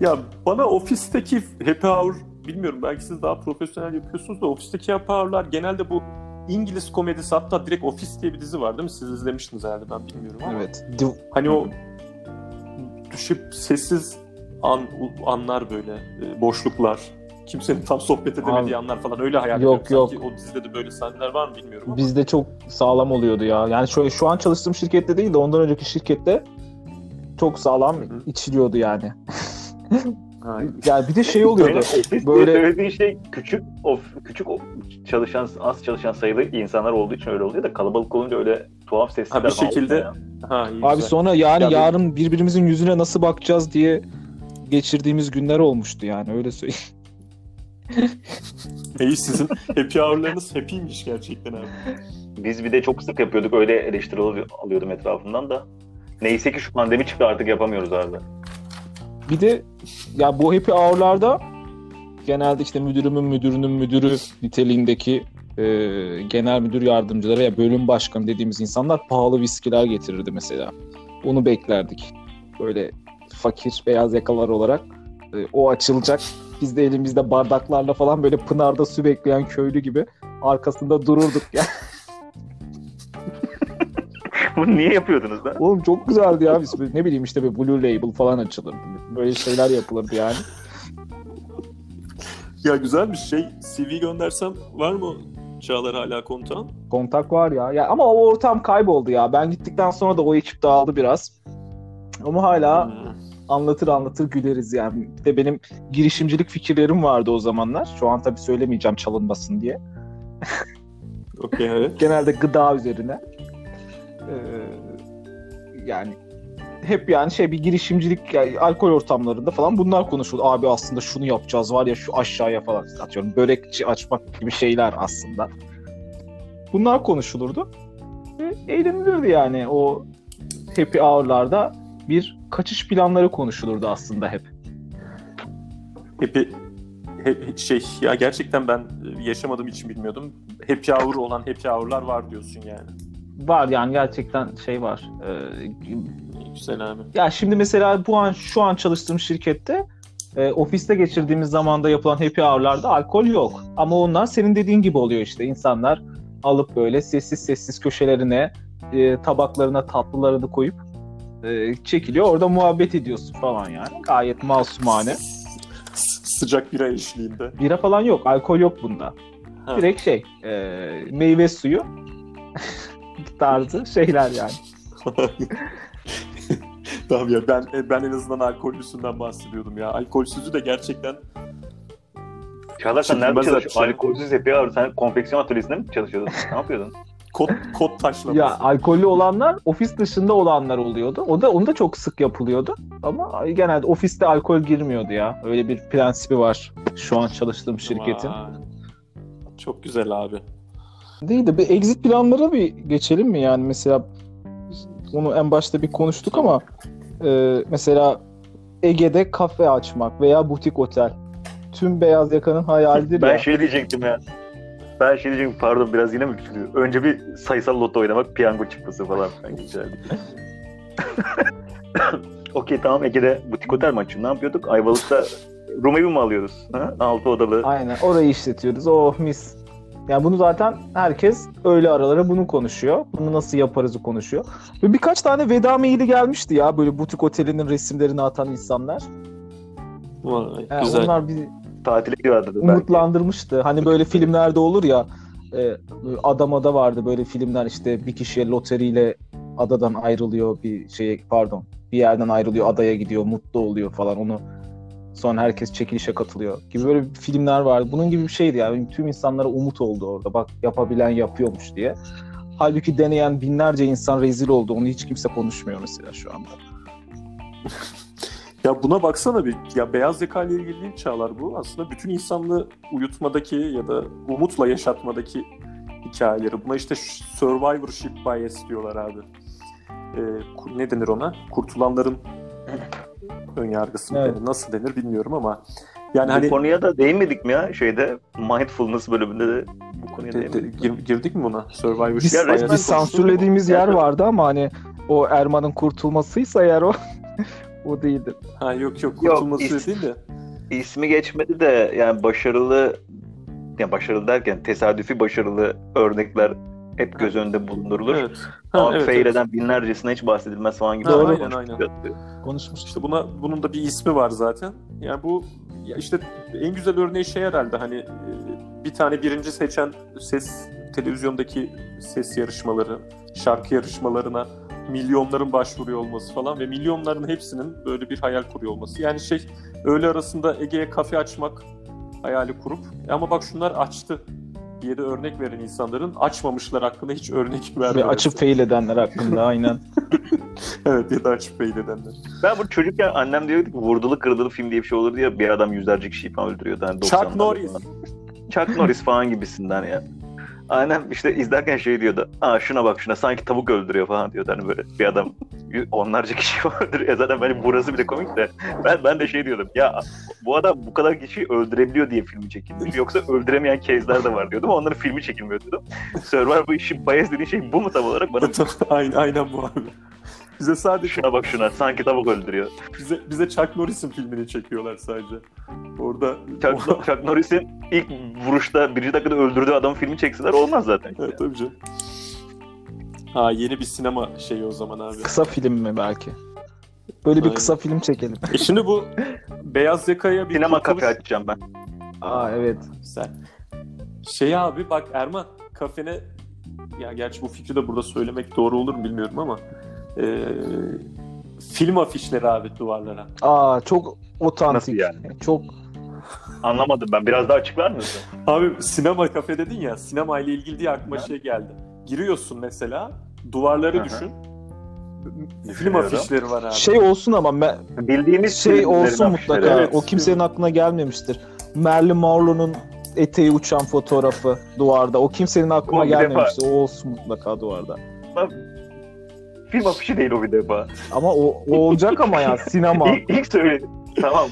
Ya bana ofisteki happy hour bilmiyorum belki siz daha profesyonel yapıyorsunuz da ofisteki happy hour'lar genelde bu İngiliz komedisi hatta direkt Office diye bir dizi var değil mi? Siz izlemiştiniz herhalde ben bilmiyorum ama. Evet. Div- Hani o düşüp sessiz an, anlar böyle e, boşluklar. Kimsenin tam sohbet edemediği Abi, anlar falan öyle hayal yok, ediyorum. yok. Sanki o dizide de böyle sahneler var mı bilmiyorum ama. Bizde çok sağlam oluyordu ya. Yani şöyle şu an çalıştığım şirkette değil de ondan önceki şirkette çok sağlam hı. içiliyordu yani. [LAUGHS] Yani bir de şey oluyordu. [LAUGHS] Ofis Böyle- söylediğin şey küçük of küçük o- çalışan az çalışan sayılı insanlar olduğu için öyle oluyor da kalabalık olunca öyle tuhaf sesler Ha, bir şekilde- oluyor ya. Ha, iyi Abi güzel. sonra yani Ya bir- yarın birbirimizin yüzüne nasıl bakacağız diye geçirdiğimiz günler olmuştu yani öyle söyleyeyim. [LAUGHS] İyi sizin happy hour'larınız happy'ymiş gerçekten abi. Biz bir de çok sık yapıyorduk öyle eleştiri alıyor- alıyordum etrafımdan da. Neyse ki şu pandemi çıktı artık yapamıyoruz abi. Bir de ya bu happy hour'larda genelde işte müdürümün müdürünün müdürü niteliğindeki e, genel müdür yardımcıları ya bölüm başkanı dediğimiz insanlar pahalı viskiler getirirdi mesela. Onu beklerdik. Böyle fakir beyaz yakalar olarak e, o açılacak. Biz de elimizde bardaklarla falan böyle pınarda su bekleyen köylü gibi arkasında dururduk ya. [LAUGHS] Bunu niye yapıyordunuz da? Oğlum çok güzeldi ya. Biz ne bileyim işte böyle Blue Label falan açılırdı. Böyle şeyler yapılırdı yani. Ya güzel bir şey. CV göndersem var mı Çağlar hala kontağın? Kontak var ya. Ya ama o ortam kayboldu ya. Ben gittikten sonra da o ekip dağıldı biraz. Ama hala Hmm. anlatır anlatır güleriz yani. Bir de benim girişimcilik fikirlerim vardı o zamanlar. Şu an tabii söylemeyeceğim çalınmasın diye. Okey evet. Genelde gıda üzerine. Ee, yani hep yani şey bir girişimcilik yani alkol ortamlarında falan bunlar konuşuldu. Abi aslında şunu yapacağız var ya şu aşağıya falan atıyorum. Börekçi açmak gibi şeyler aslında. Bunlar konuşulurdu. Eğlenilirdi yani o happy hour'larda bir kaçış planları konuşulurdu aslında hep. Happy, hep şey ya gerçekten ben e, yaşamadığım için bilmiyordum. Happy hour olan happy hour'lar var diyorsun yani. Var yani gerçekten şey var. İyi, Güzel abi. Ya şimdi mesela bu an şu an çalıştığım şirkette e, ofiste geçirdiğimiz zamanda yapılan happy hour'larda alkol yok. Ama onlar senin dediğin gibi oluyor işte. İnsanlar alıp böyle sessiz sessiz köşelerine e, tabaklarına tatlılarını koyup e, çekiliyor. Orada muhabbet ediyorsun falan yani. Gayet masumane. Sıcak bira eşliğinde. Bira falan yok. Alkol yok bunda. Ha. Direkt şey e, meyve suyu [LAUGHS] tarzı şeyler yani. [LAUGHS] tamam ya ben ben en azından alkollüsünden bahsediyordum ya. Alkolsüzü de gerçekten Çağlar sen nerede çalışıyorsun? Alkolsüz yapıyor abi. Sen konfeksiyon atölyesinde mi çalışıyordun? ne yapıyordun? [LAUGHS] kod kod taşlaması. Ya alkollü olanlar ofis dışında olanlar oluyordu. O da onu da çok sık yapılıyordu. Ama genelde ofiste alkol girmiyordu ya. Öyle bir prensibi var şu an çalıştığım şirketin. Vay. Çok güzel abi. Değil de bir exit planlara bir geçelim mi yani mesela onu en başta bir konuştuk ama e, mesela Ege'de kafe açmak veya butik otel. Tüm beyaz yakanın hayalidir Ben ya. şey diyecektim ya. Ben şey diyecektim pardon biraz yine mi küçülüyor? Önce bir sayısal loto oynamak, piyango çıkması falan. Ben güzeldi. [LAUGHS] Okey tamam Ege'de butik otel mi açayım? Ne yapıyorduk? Ayvalık'ta room evi mi alıyoruz? Ha? Altı odalı. Aynen orayı işletiyoruz. Oh mis. Yani bunu zaten herkes öğle araları bunu konuşuyor. Bunu nasıl yaparızı konuşuyor. Ve birkaç tane veda maili gelmişti ya böyle butik otelinin resimlerini atan insanlar. Vay, Ha, güzel. onlar bir Tatile belki. umutlandırmıştı. Hani böyle [LAUGHS] filmlerde olur ya e, adam ada vardı böyle filmler işte bir kişiye loteriyle adadan ayrılıyor bir şeye pardon bir yerden ayrılıyor adaya gidiyor mutlu oluyor falan onu Sonra herkes çekilişe katılıyor gibi böyle filmler vardı. Bunun gibi bir şeydi yani. Tüm insanlara umut oldu orada. Bak yapabilen yapıyormuş diye. Halbuki deneyen binlerce insan rezil oldu. Onu hiç kimse konuşmuyor mesela şu anda. [LAUGHS] Ya buna baksana bir. Ya beyaz yaka ile ilgili değil Çağlar bu. Aslında bütün insanlığı uyutmadaki ya da umutla yaşatmadaki hikayeleri. Buna işte survivorship bias diyorlar abi. Ee, ne denir ona? Kurtulanların [LAUGHS] ön yargısı mı Evet. denir? Nasıl denir bilmiyorum ama yani Bu hani konuya da değinmedik mi ya şeyde mindfulness bölümünde de bu konuya de- de- gir- girdik mi buna? Survivorship Biz, Ya resmen biz sansürlediğimiz yer Evet. vardı ama hani o Erman'ın kurtulmasıysa eğer o [LAUGHS] o değildi. Ha yok yok Yok, kurtulması is- değil de. İsmi geçmedi de yani başarılı yani başarılı derken tesadüfi başarılı örnekler hep göz önünde bulundurulur. Evet. Ha, Ama evet, fail evet. binlercesine hiç bahsedilmez falan gibi. Ha, Doğru. aynen, aynen. Konuşmuştuk. İşte buna bunun da bir ismi var zaten. Yani bu ya işte en güzel örneği şey herhalde hani e, bir tane birinci seçen ses televizyondaki ses yarışmaları, şarkı yarışmalarına milyonların başvuruyor olması falan ve milyonların hepsinin böyle bir hayal kuruyor olması. Yani şey öğle arasında Ege'ye kafe açmak hayali kurup "E ama bak şunlar açtı diye de örnek veren insanların açmamışlar hakkında hiç örnek Ve vermiyor. açıp fail edenler hakkında aynen. [LAUGHS] evet ya da açıp fail edenler. Ben bu çocukken annem diyordu ki vurdulu kırdılı film diye bir şey olurdu ya bir adam yüzlerce kişiyi falan öldürüyordu. Hani Chuck 90'larda Norris. falan. Chuck Norris falan gibisinden ya. Annem işte izlerken şey diyordu. Aa şuna bak şuna sanki tavuk öldürüyor falan diyordu. Hani böyle bir adam onlarca kişi [LAUGHS] öldürüyor. Zaten benim burası bile komik de. Ben, ben de şey diyordum. Ya bu adam bu kadar kişiyi öldürebiliyor diye filmi çekilmiş. Yoksa öldüremeyen kezler de var diyordum. Onların filmi çekilmiyor diyordum. Survivor bu işin bias dediğin şey bu mu tam olarak? Bana [LAUGHS] aynen, aynen bu abi. Bize sadece şuna bak şuna sanki tavuk öldürüyor. bize bize Chuck Norris'in filmini çekiyorlar sadece. Orada Chuck, [LAUGHS] Chuck Norris'in ilk vuruşta birinci dakikada öldürdüğü adamın filmi çekseler olmaz zaten. evet, tabii canım. Ha yeni bir sinema şeyi o zaman abi. Kısa film mi belki? Böyle bir Aynen. kısa film çekelim. E şimdi bu [LAUGHS] beyaz yakaya bir Sinema kurtuluş- kafe açacağım ben. Aa evet. Güzel. Şey abi bak Erman kafene ya gerçi bu fikri de burada söylemek doğru olur mu bilmiyorum ama e, film afişleri abi duvarlara. Aa çok otantik. Nasıl yani? Çok Anlamadım ben. Biraz daha açıklar mısın? Abi sinema kafe dedin ya sinema ile ilgili diye aklıma şey geldi. Giriyorsun mesela duvarları Hı hı. düşün. Film afişleri var abi. şey olsun ama me- Bildiğimiz şey filmlerin olsun afişleri. mutlaka. Evet. O kimsenin aklına gelmemiştir. Marilyn Monroe'nun eteği uçan fotoğrafı duvarda. O kimsenin aklına O bir defa- gelmemiştir. O olsun mutlaka duvarda. Film afişi değil o bir defa. Ama o, o olacak ama ya [LAUGHS] sinema. İlk, ilk söyledim. Tamam.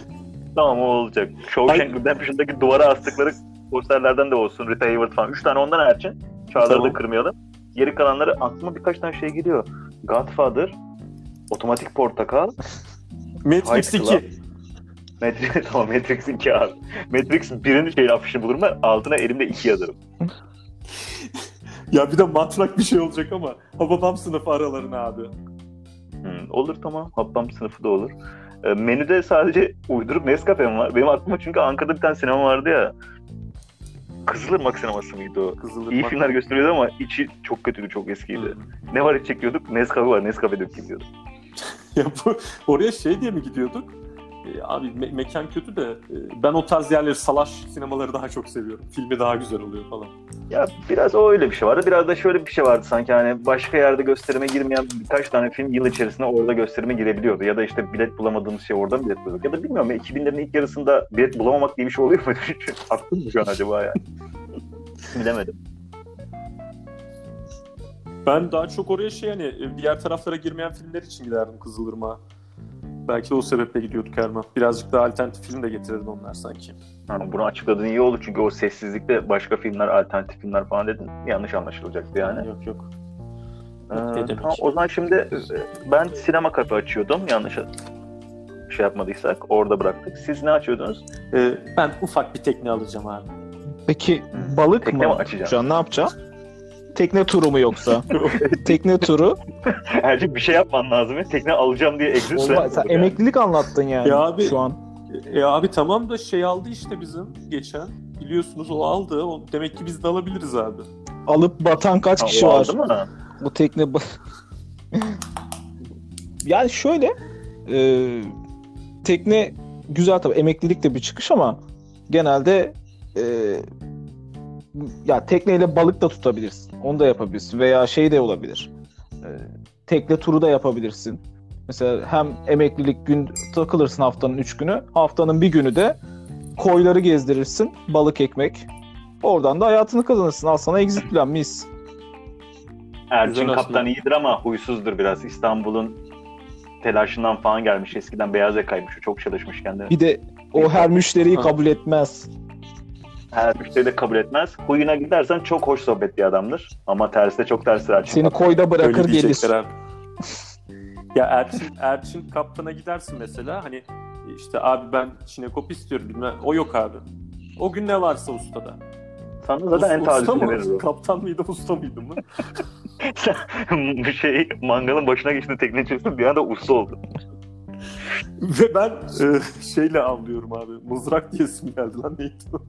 Tamam o olacak. Shawshank Redemption'daki duvara astıkları posterlerden de olsun. Rita Hayworth falan. Üç tane ondan Erçin. Çağları Tamam. da kırmayalım. Geri kalanları aklıma birkaç tane şey geliyor. Godfather, Otomatik Portakal, Matrix Fight 2. Club. Matrix, [LAUGHS] tamam Matrix 2 abi. Matrix 1'in şeyin afişini bulurum ben. Altına elimde 2 yazarım. [LAUGHS] Ya bir de matrak bir şey olacak ama Hababam sınıfı aralarına abi. Hmm, olur tamam. Habbam sınıfı da olur. E, menüde sadece uydurup Nescafe mi var? Benim aklıma çünkü Ankara'da bir tane sinema vardı ya. Kızılırmak sineması mıydı o? Kızılırmak. İyi filmler gösteriyordu ama içi çok kötüydü, çok eskiydi. Hı. Ne var içecek diyorduk? Nescafe var, Nescafe dökeyim diyorduk. [LAUGHS] Ya bu, oraya şey diye mi gidiyorduk? E, abi me- mekan kötü de e, ben o tarz yerleri salaş sinemaları daha çok seviyorum. Filmi daha güzel oluyor falan. Ya biraz o öyle bir şey vardı. Biraz da şöyle bir şey vardı sanki hani başka yerde gösterime girmeyen birkaç tane film yıl içerisinde orada gösterime girebiliyordu. Ya da işte bilet bulamadığımız şey oradan bilet buluyorduk. Ya da bilmiyorum ya 2000'lerin ilk yarısında bilet bulamamak diye bir şey oluyor mu? [LAUGHS] Aklım mı şu an acaba ya? Bilemedim. Ben daha çok oraya şey hani e, diğer taraflara girmeyen filmler için giderdim Kızılırmak'a. Belki de o sebeple gidiyorduk Erman. Birazcık daha alternatif film de getirirdi onlar sanki. Ha, bunu açıkladığın iyi oldu çünkü o sessizlikte başka filmler, alternatif filmler falan dedin. Yanlış anlaşılacaktı yani. Yok yok. Ee, tamam, o zaman şimdi e, ben sinema kafe açıyordum. Yanlış şey yapmadıysak orada bıraktık. Siz ne açıyordunuz? E, ben ufak bir tekne alacağım abi. Peki Hı. balık Tekne mi mı? açacağım? Şu an ne yapacağım? Tekne turu mu yoksa? [LAUGHS] Tekne turu. Ercik bir şey yapman lazım ya. Tekne alacağım diye exit Olmaz. Sen emeklilik anlattın yani Ya abi- şu an. E abi tamam da şey aldı işte bizim geçen. Biliyorsunuz o aldı. O, demek ki biz de alabiliriz abi. Alıp batan kaç kişi var? mı? Bu tekne ba- yani şöyle e, tekne güzel tabii emeklilik de bir çıkış ama genelde e, ya tekneyle balık da tutabilirsin. Onu da yapabilirsin veya şey de olabilir. E, tekne turu da yapabilirsin. Mesela hem emeklilik gün takılırsın haftanın 3 günü. Haftanın bir günü de koyları gezdirirsin. Balık ekmek. Oradan da hayatını kazanırsın. Al sana exit plan mis. Erçin Güzel kaptan aslında. iyidir ama huysuzdur biraz. İstanbul'un telaşından falan gelmiş. Eskiden beyaz yakaymış. Çok çalışmış kendini. Bir de o her müşteriyi kabul etmez. Her müşteri de kabul etmez. Huyuna gidersen çok hoş sohbet bir adamdır. Ama tersi de çok tersi Erçin Seni koyda bırakır Öyle gelir. abi. [LAUGHS] ya Erçin, Erçin kaptana gidersin mesela hani işte abi ben çinekop istiyorum bilmem. O yok abi. O gün ne varsa ustada. Sana zaten en Usta tacizini mı? verir o. Kaptan mıydı usta mıydı mı? [LAUGHS] Bu şey mangalın başına geçtiğinde tekne içerisinde bir anda usta oldu. [LAUGHS] Ve ben e, şeyle avlıyorum abi. Mızrak diye isim geldi lan neydi o?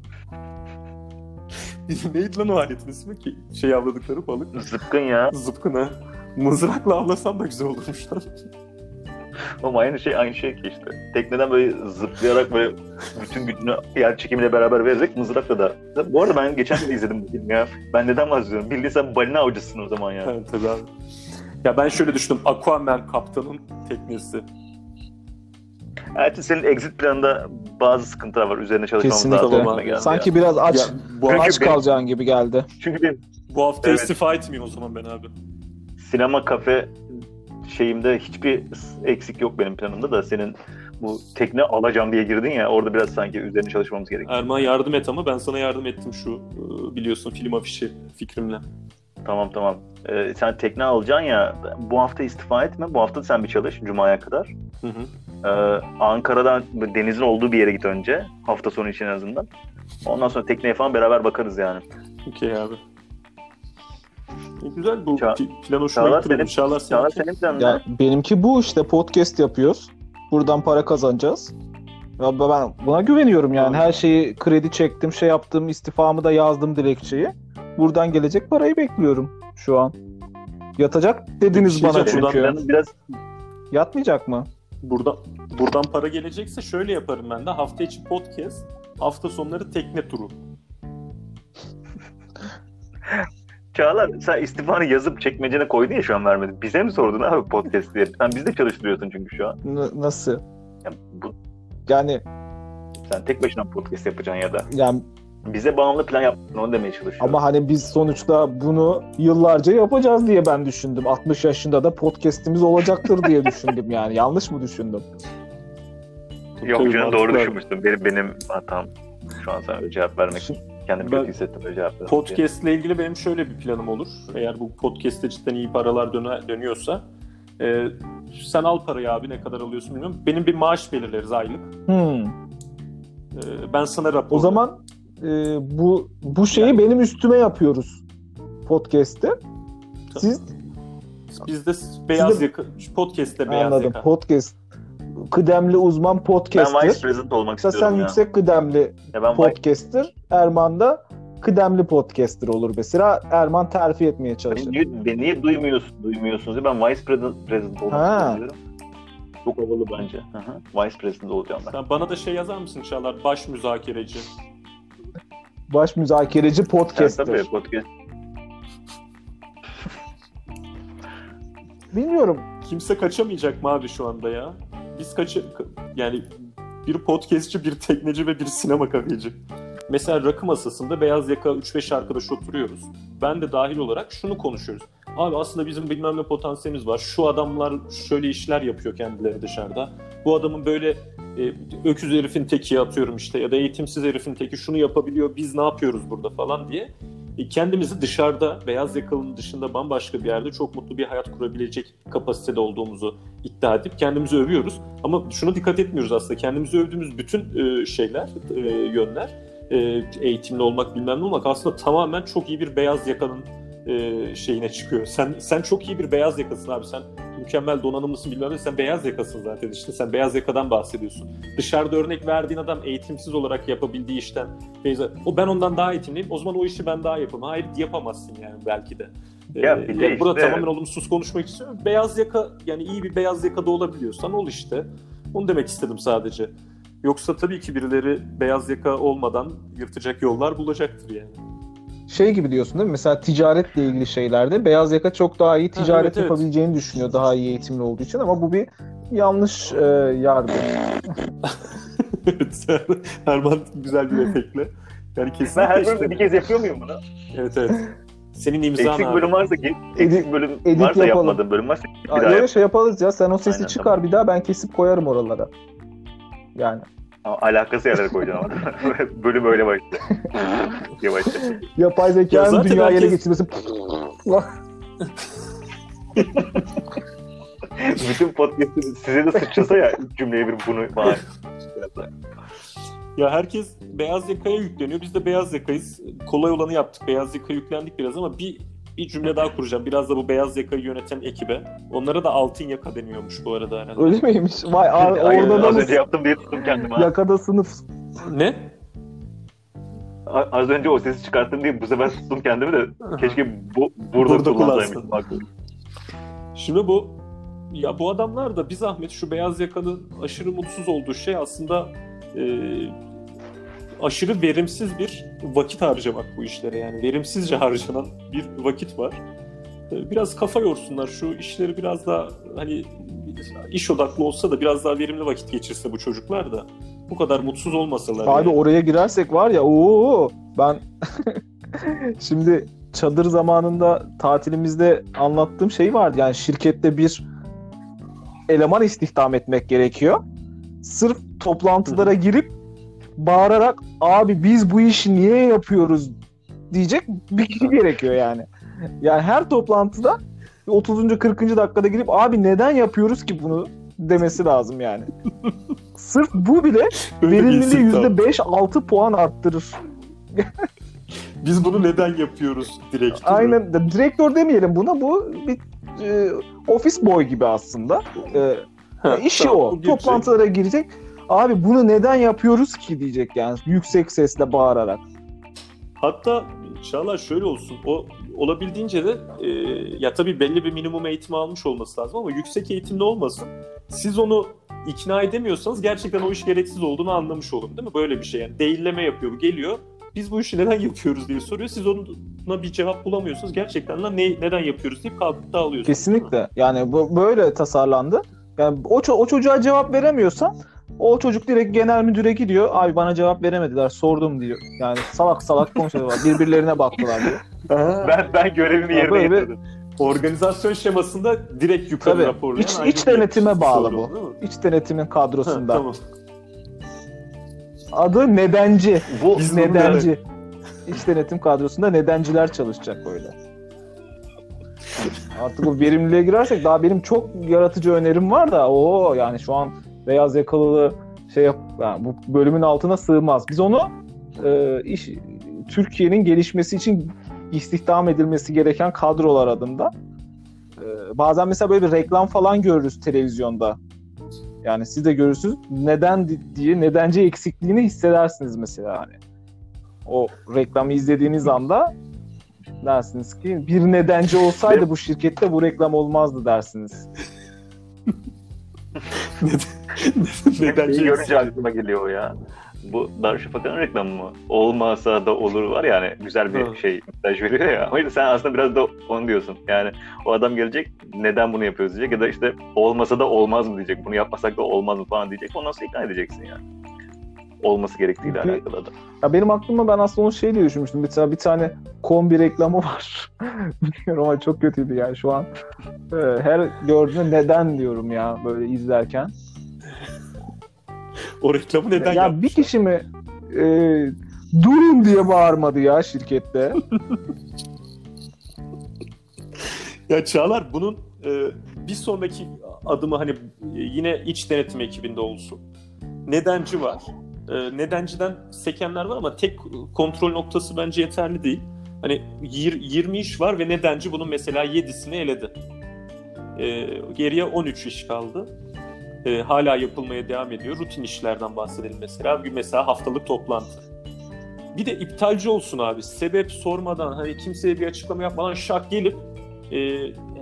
[LAUGHS] neydi lan o aletin ismi ki? Şey avladıkları balık. Zıpkın ya. Zıpkına. Mızrakla avlasam da güzel olurmuş lan. [LAUGHS] Ama aynı şey aynı şey ki işte. Tekneden böyle zıplayarak böyle bütün gücünü yer çekimiyle beraber vererek mızrakla da. Bu arada ben geçen gün izledim bu filmi ya. Ben neden bahsediyorum? Bildiğin sen balina avcısın o zaman ya. Evet tabii abi. Ya ben şöyle düşündüm. Aquaman kaptanın teknesi. Erçin senin exit planında bazı sıkıntılar var. Üzerine çalışmamız Kesinlikle. lazım. Geldi Sanki ya. biraz aç Ya bu, Çünkü aç benim- kalacağın gibi geldi. Çünkü benim bu hafta Evet. istifa etmeyeyim o zaman ben abi. sinema kafe şeyimde hiçbir eksik yok benim planımda da senin bu tekne alacağım diye girdin ya orada biraz sanki üzerine çalışmamız gerekiyor. Erman yardım et ama ben sana yardım ettim şu e, biliyorsun film afişi fikrimle. Tamam tamam. Ee, sen tekne alacaksın ya bu hafta istifa etme. Bu hafta sen bir çalış Cuma'ya kadar. Hı hı. Ee, Ankara'dan denizin olduğu bir yere git önce. Hafta sonu için en azından. Ondan sonra tekneye falan beraber bakarız yani. Okey abi. E, güzel bu Ça- plan hoşuma Çağlar gitti benim. senin- Çağlar Çağlar senin planın Ya benimki bu işte podcast yapıyoruz. Buradan para kazanacağız. Ya ben buna güveniyorum yani. Her şeyi kredi çektim, şey yaptım, istifamı da yazdım dilekçeyi. Buradan gelecek parayı bekliyorum şu an. Yatacak dediniz şey bana çünkü. Biraz Yatmayacak mı? Buradan, buradan para gelecekse şöyle yaparım ben de. Hafta içi podcast, hafta sonları tekne turu. [LAUGHS] Çağlar sen istifanı yazıp çekmecene koydun ya şu an vermedin. Bize mi sordun abi podcast diye? Sen bizde çalıştırıyorsun çünkü şu an. N- nasıl? Ya bu, Yani sen tek başına podcast yapacaksın ya da. yani Bize bağımlı plan yaptın onu demeye çalışıyorum. ama hani biz sonuçta bunu yıllarca yapacağız diye ben düşündüm. 60 yaşında da podcast'imiz olacaktır diye [LAUGHS] düşündüm yani. Yanlış mı düşündüm? Yok canım doğru düşünmüştüm. Benim, benim hatam. Şu an sana cevap vermek. Şimdi- Kendimi Ben- kötü hissettim öyle cevap. Podcast ile ilgili benim şöyle bir planım olur. Eğer bu podcast'te cidden iyi paralar döne, dönüyorsa. e, sen al parayı abi ne kadar alıyorsun bilmiyorum. Benim bir maaş belirleriz aylık. Hmm. E, ben sana rapor O zaman e, bu bu şeyi benim üstüme yapıyoruz podcast'te. Siz Biz de beyaz de- yaka, podcast'te beyaz anladım yaka. podcast kıdemli uzman Ben podcaster. vice president olmak Mesela istiyorum sen ya. yüksek kıdemli ya ben vice, podcaster, Erman da kıdemli podcaster olur mesela. Erman terfi etmeye beni, çalışır. niye, beni niye duymuyorsun, duymuyorsunuz diye ben vice president, president olmak Ha. istiyorum. Çok havalı bence. Hı hı. Vice president olacağım ben. Sen bana da şey yazar mısın Çağlar? Baş müzakereci. Baş müzakereci Yani podcaster. tabii podcast. Bilmiyorum. Kimse kaçamayacak mı abi şu anda ya? Biz kaçı... Yani bir podcastçi, bir tekneci ve bir sinema kafeci. Mesela rakı masasında beyaz yaka 3-5 arkadaş oturuyoruz. Ben de dahil olarak şunu konuşuyoruz. Abi aslında bizim bilmem ne potansiyelimiz var. Şu adamlar şöyle işler yapıyor kendileri dışarıda. Bu adamın böyle e, öküz herifin teki atıyorum işte ya da eğitimsiz herifin teki şunu yapabiliyor. Biz ne yapıyoruz burada falan diye. E, kendimizi dışarıda beyaz yakalının dışında bambaşka bir yerde çok mutlu bir hayat kurabilecek kapasitede olduğumuzu iddia edip kendimizi övüyoruz. Ama şuna dikkat etmiyoruz aslında. Kendimizi övdüğümüz bütün e, şeyler, e, yönler, eğitimli olmak bilmem ne olmak aslında tamamen çok iyi bir beyaz yakanın e, şeyine çıkıyor. Sen sen çok iyi bir beyaz yakasın abi. Sen mükemmel donanımlısın bilmem ne. Sen beyaz yakasın zaten işte. Sen beyaz yakadan bahsediyorsun. Dışarıda örnek verdiğin adam eğitimsiz olarak yapabildiği işten o ben ondan daha eğitimliyim. O zaman o işi ben daha yapamam. Hayır yapamazsın yani belki de. Ya Ee, bir de yani burada işte- tamamen olumsuz konuşmak istiyorum. Beyaz yaka yani iyi bir beyaz yakada olabiliyorsan ol işte. Onu demek istedim sadece. Yoksa tabii ki birileri beyaz yaka olmadan yırtacak yollar bulacaktır yani. Şey gibi diyorsun değil mi? Mesela ticaretle ilgili şeylerde beyaz yaka çok daha iyi ticaret evet, evet. yapabileceğini düşünüyor daha iyi eğitimli olduğu için ama bu bir yanlış e, yargı. [LAUGHS] Evet, Erman güzel bir efektle. Yani kesinlikle Ben her işte- bölümde bir kez yapıyor muyum bunu? Evet evet. Senin imzan Eksik abi. bölüm varsa ki, eksik bölüm edit varsa yapalım. yapmadığım bölüm varsa bir Aa, daha yap. şey yaparız ya. Sen o sesi Aynen, çıkar tamam. bir daha ben kesip koyarım oralara. Yani Ama alakası yerlere koyacağım ama. [LAUGHS] bölüm öyle başlıyor. [LAUGHS] Yavaşça. yapay Ya zekanın dünyaya ele herkes- geçirmesi [LAUGHS] Bütün podcast'ı size de sıçrasa ya cümleye bir bunu falan. Ya herkes beyaz yakaya yükleniyor. Biz de beyaz yakayız. Kolay olanı yaptık. Beyaz yaka yüklendik biraz ama bir bir cümle daha kuracağım. Biraz da bu beyaz yakayı yöneten ekibe. Onlara da altın yaka deniyormuş bu arada herhalde. öyle miymiş? Vay [LAUGHS] a- orada da az önce yaptım diye tuttum kendimi. ha. Yakada sınıf. Ne? A- Az önce o sesi çıkarttım diye bu sefer tuttum kendimi de keşke bu, burada, Burada kullansaymışım. kullansın. Şimdi bu ya bu adamlar da bir zahmet şu beyaz yakanın aşırı mutsuz olduğu şey aslında e, aşırı verimsiz bir vakit harcamak bu işlere yani verimsizce harcanan bir vakit var. E, biraz kafa yorsunlar şu işleri biraz daha hani iş odaklı olsa da biraz daha verimli vakit geçirse bu çocuklar da bu kadar mutsuz olmasalar. Abi yani. oraya girersek var ya ooo ben [LAUGHS] şimdi çadır zamanında tatilimizde anlattığım şey vardı. Yani şirkette bir eleman istihdam etmek gerekiyor. Sırf toplantılara girip bağırarak abi biz bu işi niye yapıyoruz diyecek bir kişi [LAUGHS] gerekiyor yani. Yani her toplantıda 30. 40. dakikada girip abi neden yapıyoruz ki bunu demesi lazım yani. [LAUGHS] Sırf bu bile verimliliği istihdam. %5-6 puan arttırır. [LAUGHS] Biz bunu neden yapıyoruz direkt? değil mi? Aynen. Direktör demeyelim buna. Bu bir e, ofis boy gibi aslında. E, Ha, işi tamam, o. bu girecek. Toplantılara girecek. Abi bunu neden yapıyoruz ki diyecek yani. Yüksek sesle bağırarak. Hatta Çağlar şöyle olsun. O olabildiğince de e, ya tabii belli bir minimum eğitim almış olması lazım ama yüksek eğitimli olmasın. Siz onu ikna edemiyorsanız gerçekten o iş gereksiz olduğunu anlamış olun değil mi? Böyle bir şey yani. Değilleme yapıyor, geliyor. Biz bu işi neden [LAUGHS] yapıyoruz diye soruyor. Siz ona bir cevap bulamıyorsunuz. Gerçekten lan ne, neden yapıyoruz deyip kalkıp dağılıyorsunuz. Kesinlikle. Yani bu böyle tasarlandı. Yani o, o çocuğa cevap veremiyorsan o çocuk direkt genel müdüre gidiyor. Abi bana cevap veremediler. Sordum diyor. Yani salak salak konuşuyorlar. Birbirlerine baktılar diyor. Ben, ben görevimi yerine böyle bir- getirdim. organizasyon şemasında direkt yukarı Tabii. raporlayan İç- iç denetime bağlı sorun, bu. İç denetimin Ha, kadrosunda. tamam. Adı nedenci. Bu Biz Nedenci. İç denetim kadrosunda nedenciler çalışacak böyle. Artık o verimliliğe girersek daha benim çok yaratıcı önerim var da o yani şu an beyaz yakalılığı şey yap yani bu bölümün altına sığmaz. Biz onu e, iş Türkiye'nin gelişmesi için istihdam edilmesi gereken kadrolar adında. E, bazen mesela böyle bir reklam falan görürüz televizyonda. Yani siz de görürsünüz. Neden di- diye nedenci eksikliğini hissedersiniz mesela hani. O reklamı izlediğiniz anda dersiniz ki bir nedenci olsaydı bu şirkette bu reklam olmazdı dersiniz. Neden Şeyi şey- görünce aklıma geliyor ya. Bu Darüşşafaka'nın reklamı mı? Olmasa da olur var ya hani güzel bir şey mesaj veriyor ya. O yüzden sen aslında biraz da onu diyorsun. Yani o adam gelecek neden bunu yapıyoruz diyecek ya da işte olmasa da olmaz mı diyecek. Bunu yapmasak da olmaz mı falan diyecek. Ondan sonra ikna edeceksin yani. Olması gerektiğiyle Bir- alakalı da. Ya benim aklıma ben aslında onu şey diye düşünmüştüm. Mesela bir tane kombi reklamı var. [LAUGHS] Bilmiyorum ama çok kötüydü yani şu an. e, Her gördüğümde neden diyorum ya böyle izlerken. O reklamı neden ya yapmışlar? bir kişi mi e, durun diye bağırmadı ya şirkette. [LAUGHS] Ya Çağlar bunun e, bir sonraki adımı hani e, yine iç denetim ekibinde olsun. Nedenci var. E, nedenciden sekenler var ama tek kontrol noktası bence yeterli değil. Hani yir- 20 iş var ve nedenci bunun mesela 7'sini eledi. E, geriye 13 iş kaldı. E, hala yapılmaya devam ediyor. Rutin işlerden bahsedelim mesela. Bir mesela haftalık toplantı. Bir de iptalci olsun abi. Sebep sormadan hani kimseye bir açıklama yapmadan şak gelip e,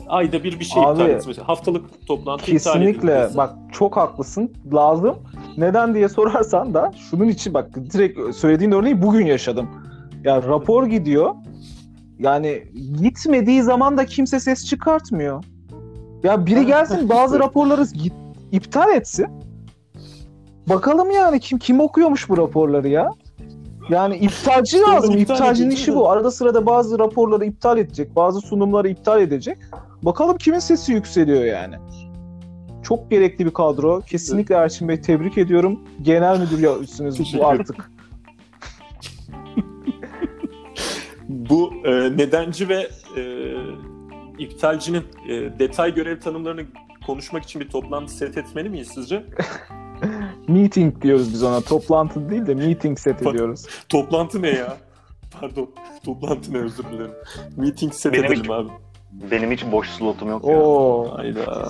ayda bir bir şey Abi, iptal. Mesela haftalık toplantı iptal Kesinlikle bak çok haklısın lazım. Neden diye sorarsan da şunun için bak direkt söylediğin örneği bugün yaşadım. Ya rapor gidiyor. Yani gitmediği zaman da kimse ses çıkartmıyor. Ya biri gelsin bazı [LAUGHS] raporları git, iptal etsin. Bakalım yani kim kim okuyormuş bu raporları ya? Yani iptalci lazım. iptal İptalcinin işi bu. Arada sırada bazı raporları iptal edecek. Bazı sunumları iptal edecek. Bakalım kimin sesi yükseliyor yani. Çok gerekli bir kadro. Kesinlikle Erçin Bey tebrik ediyorum. Genel müdür Teşekkür bu artık. Bu e, nedenci ve e, iptalcinin e, detay görev tanımlarını konuşmak için bir toplantı set etmeli miyiz sizce? [LAUGHS] Meeting diyoruz biz ona. Toplantı değil de meeting set Bak- ediyoruz. Toplantı ne ya? [LAUGHS] Pardon. Toplantı ne özür dilerim. Meeting set Benim edelim hiç- abi. Benim hiç boş slotum yok ya. Oo, Hayda.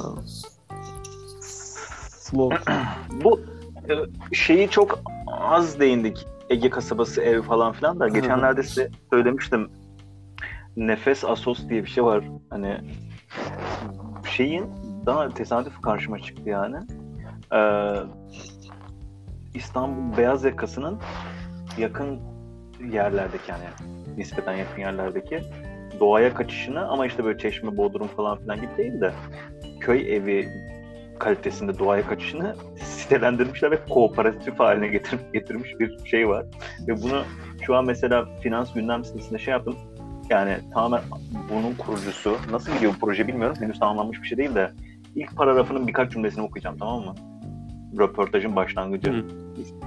Slow. [CLEARS THROAT] Bu e, şeyi çok az değindik. Ege kasabası ev falan filan da. Geçenlerde size söylemiştim. Nefes Asos diye bir şey var. Hani şeyin daha tesadüf karşıma çıktı yani. Ee, İstanbul Beyaz Yakası'nın yakın yerlerdeki yani nispeten yakın yerlerdeki doğaya kaçışını ama işte böyle Çeşme, Bodrum falan filan gibi değil de köy evi kalitesinde doğaya kaçışını sitelendirmişler ve kooperatif haline getir, getirmiş bir şey var. Ve bunu şu an mesela finans gündem sitesinde şey yaptım. Yani tamamen bunun kurucusu, nasıl gidiyor bu proje bilmiyorum. Henüz tamamlanmış bir şey değil de ilk paragrafının birkaç cümlesini okuyacağım tamam mı? Röportajın başlangıcı. Hı.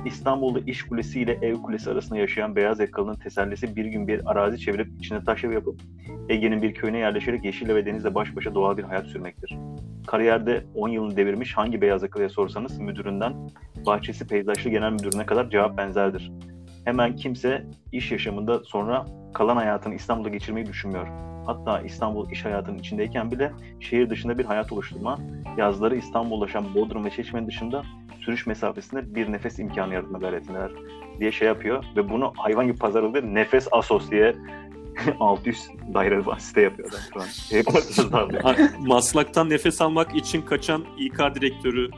İstanbul'da iş kulesi ile ev kulesi arasında yaşayan beyaz yakalının tesellisi bir gün bir arazi çevirip içine taş ev yapıp Ege'nin bir köyüne yerleşerek yeşille ve denizle baş başa doğal bir hayat sürmektir. Kariyerde 10 yılını devirmiş hangi beyaz yakalıya sorsanız müdüründen bahçesi peyzajlı genel müdürüne kadar cevap benzerdir. Hemen kimse iş yaşamında sonra kalan hayatını İstanbul'da geçirmeyi düşünmüyor. Hatta İstanbul iş hayatının içindeyken bile şehir dışında bir hayat oluşturma, yazları İstanbul'a ulaşan Bodrum ve Çeşme'nin dışında sürüş mesafesinde bir nefes imkanı yaratma gayretindeler diye şey yapıyor ve bunu hayvan gibi pazarladı nefes asos [LAUGHS] 600 daire site yapıyor adam şu an. Şey [LAUGHS] Maslak'tan nefes almak için kaçan İK direktörü,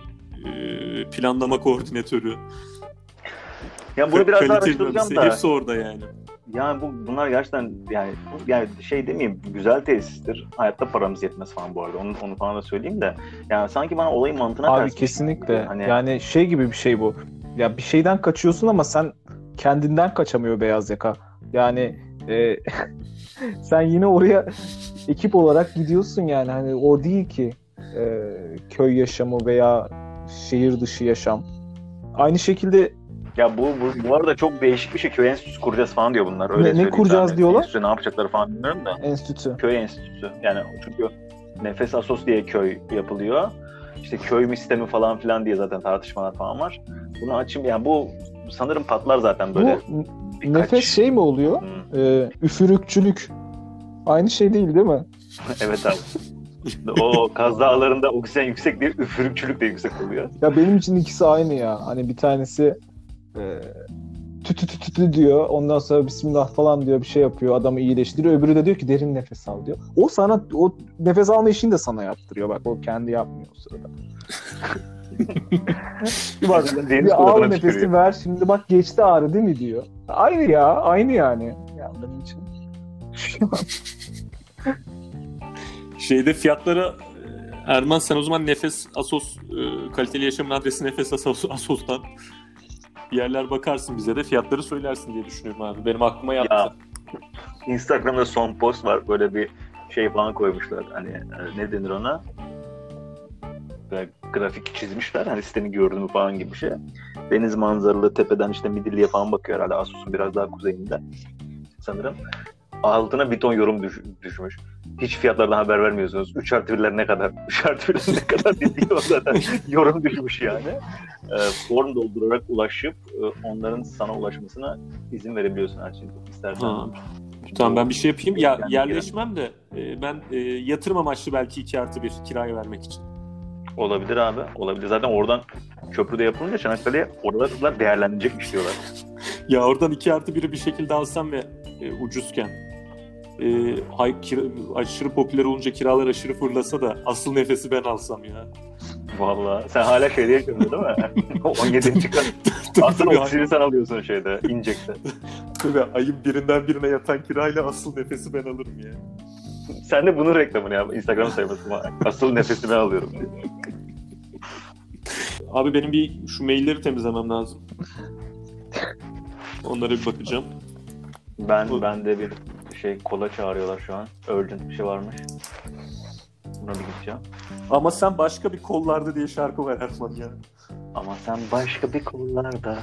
e, planlama koordinatörü, ya bunu biraz daha araştıracağım da. hepsi orada yani. Yani bu bunlar gerçekten yani yani şey demeyeyim güzel tesistir. Hayatta paramız yetmez falan bu arada. Onu, onu falan da söyleyeyim de. Yani sanki bana olayın mantığına Abi ters. kesinlikle. Hani- Yani şey gibi bir şey bu. Ya bir şeyden kaçıyorsun ama sen kendinden kaçamıyor beyaz yaka. Yani e, [LAUGHS] sen yine oraya ekip olarak gidiyorsun yani. Hani o değil ki e, köy yaşamı veya şehir dışı yaşam. Aynı şekilde Ya bu, bu bu arada çok değişik bir şey. Köy enstitüsü kuracağız falan diyor bunlar. Öyle Ne- ne kuracağız sana. diyorlar? Enstitü ne yapacakları falan bilmiyorum da. enstitü. Köy enstitüsü. Yani çünkü Nefes Asos diye köy yapılıyor. İşte köy mü sistemi falan filan diye zaten tartışmalar falan var. Bunu açayım yani bu sanırım patlar zaten böyle. Bu birkaç- nefes şey mi oluyor? Hı. E, üfürükçülük. Aynı şey değil değil mi? [LAUGHS] Evet abi. o Kaz Dağları'nda oksijen yüksek değil, üfürükçülük de yüksek oluyor. Ya benim için ikisi aynı ya. Hani bir tanesi e, tütü tütü tütü diyor. Ondan sonra bismillah falan diyor bir şey yapıyor. Adamı iyileştiriyor. Öbürü de diyor ki derin nefes al diyor. O sana o nefes alma işini de sana yaptırıyor. Bak o kendi yapmıyor o sırada. [LAUGHS] Deniz Bir al nefesi ver şimdi bak geçti ağrı değil mi diyor. Aynı ya aynı yani. Ya benim için. Şeyde fiyatlara Erman sen o zaman Nefes Asos e, kaliteli yaşamın adresi Nefes Asos, Asos'tan bir yerler bakarsın bize de fiyatları söylersin diye düşünüyorum abi. Benim aklıma yattı. Ya. Instagram'da son post var. Böyle bir şey falan koymuşlar. Hani e, ne denir ona? Böyle grafik çizmişler. Hani sitenin görünümü falan gibi bir şey. Deniz manzaralı tepeden işte Midilli'ye falan bakıyor herhalde. Asos'un biraz daha kuzeyinde. Sanırım. Altına bir ton yorum düş- düşmüş. Hiç fiyatlardan haber vermiyorsunuz. 3 artı 1'ler ne kadar? 3 artı 1'ler ne kadar [LAUGHS] o zaten yorum düşmüş yani. E, form doldurarak ulaşıp e, onların sana ulaşmasına izin verebiliyorsun her şeyi. İstersen. Ha. Tamam ben bir şey yapayım. Ya yerleşmem de e, ben e, yatırım amaçlı belki 2 artı 1 kiraya vermek için. Olabilir abi. Olabilir. Zaten oradan köprüde yapılınca Çanakkale'ye oralar değerlenecekmiş diyorlar. Ya oradan 2 artı 1'i bir şekilde alsam ve e, ucuzken e, hay, kira- aşırı popüler olunca kiralar aşırı fırlasa da asıl nefesi ben alsam ya. Vallahi. Sen hala şeyde yaşıyorsun değil mi? [LAUGHS] 17 çıkan. Aslında oksijeni sen alıyorsun şeyde, injekte. [LAUGHS] Tabii ayın birinden birine yatan kirayla asıl nefesi ben alırım ya. Sen de bunun reklamını yap. Instagram sayfası var. Asıl nefesimi alıyorum diye. Abi benim bir şu mailleri temizlemem lazım. Onlara bir bakacağım. Ben Bu- ben de bir şey kola çağırıyorlar şu an. Urgent bir şey varmış. Buna bir gideceğim. Ama sen başka bir kollarda diye şarkı var Erman ya. Ama sen başka bir kollarda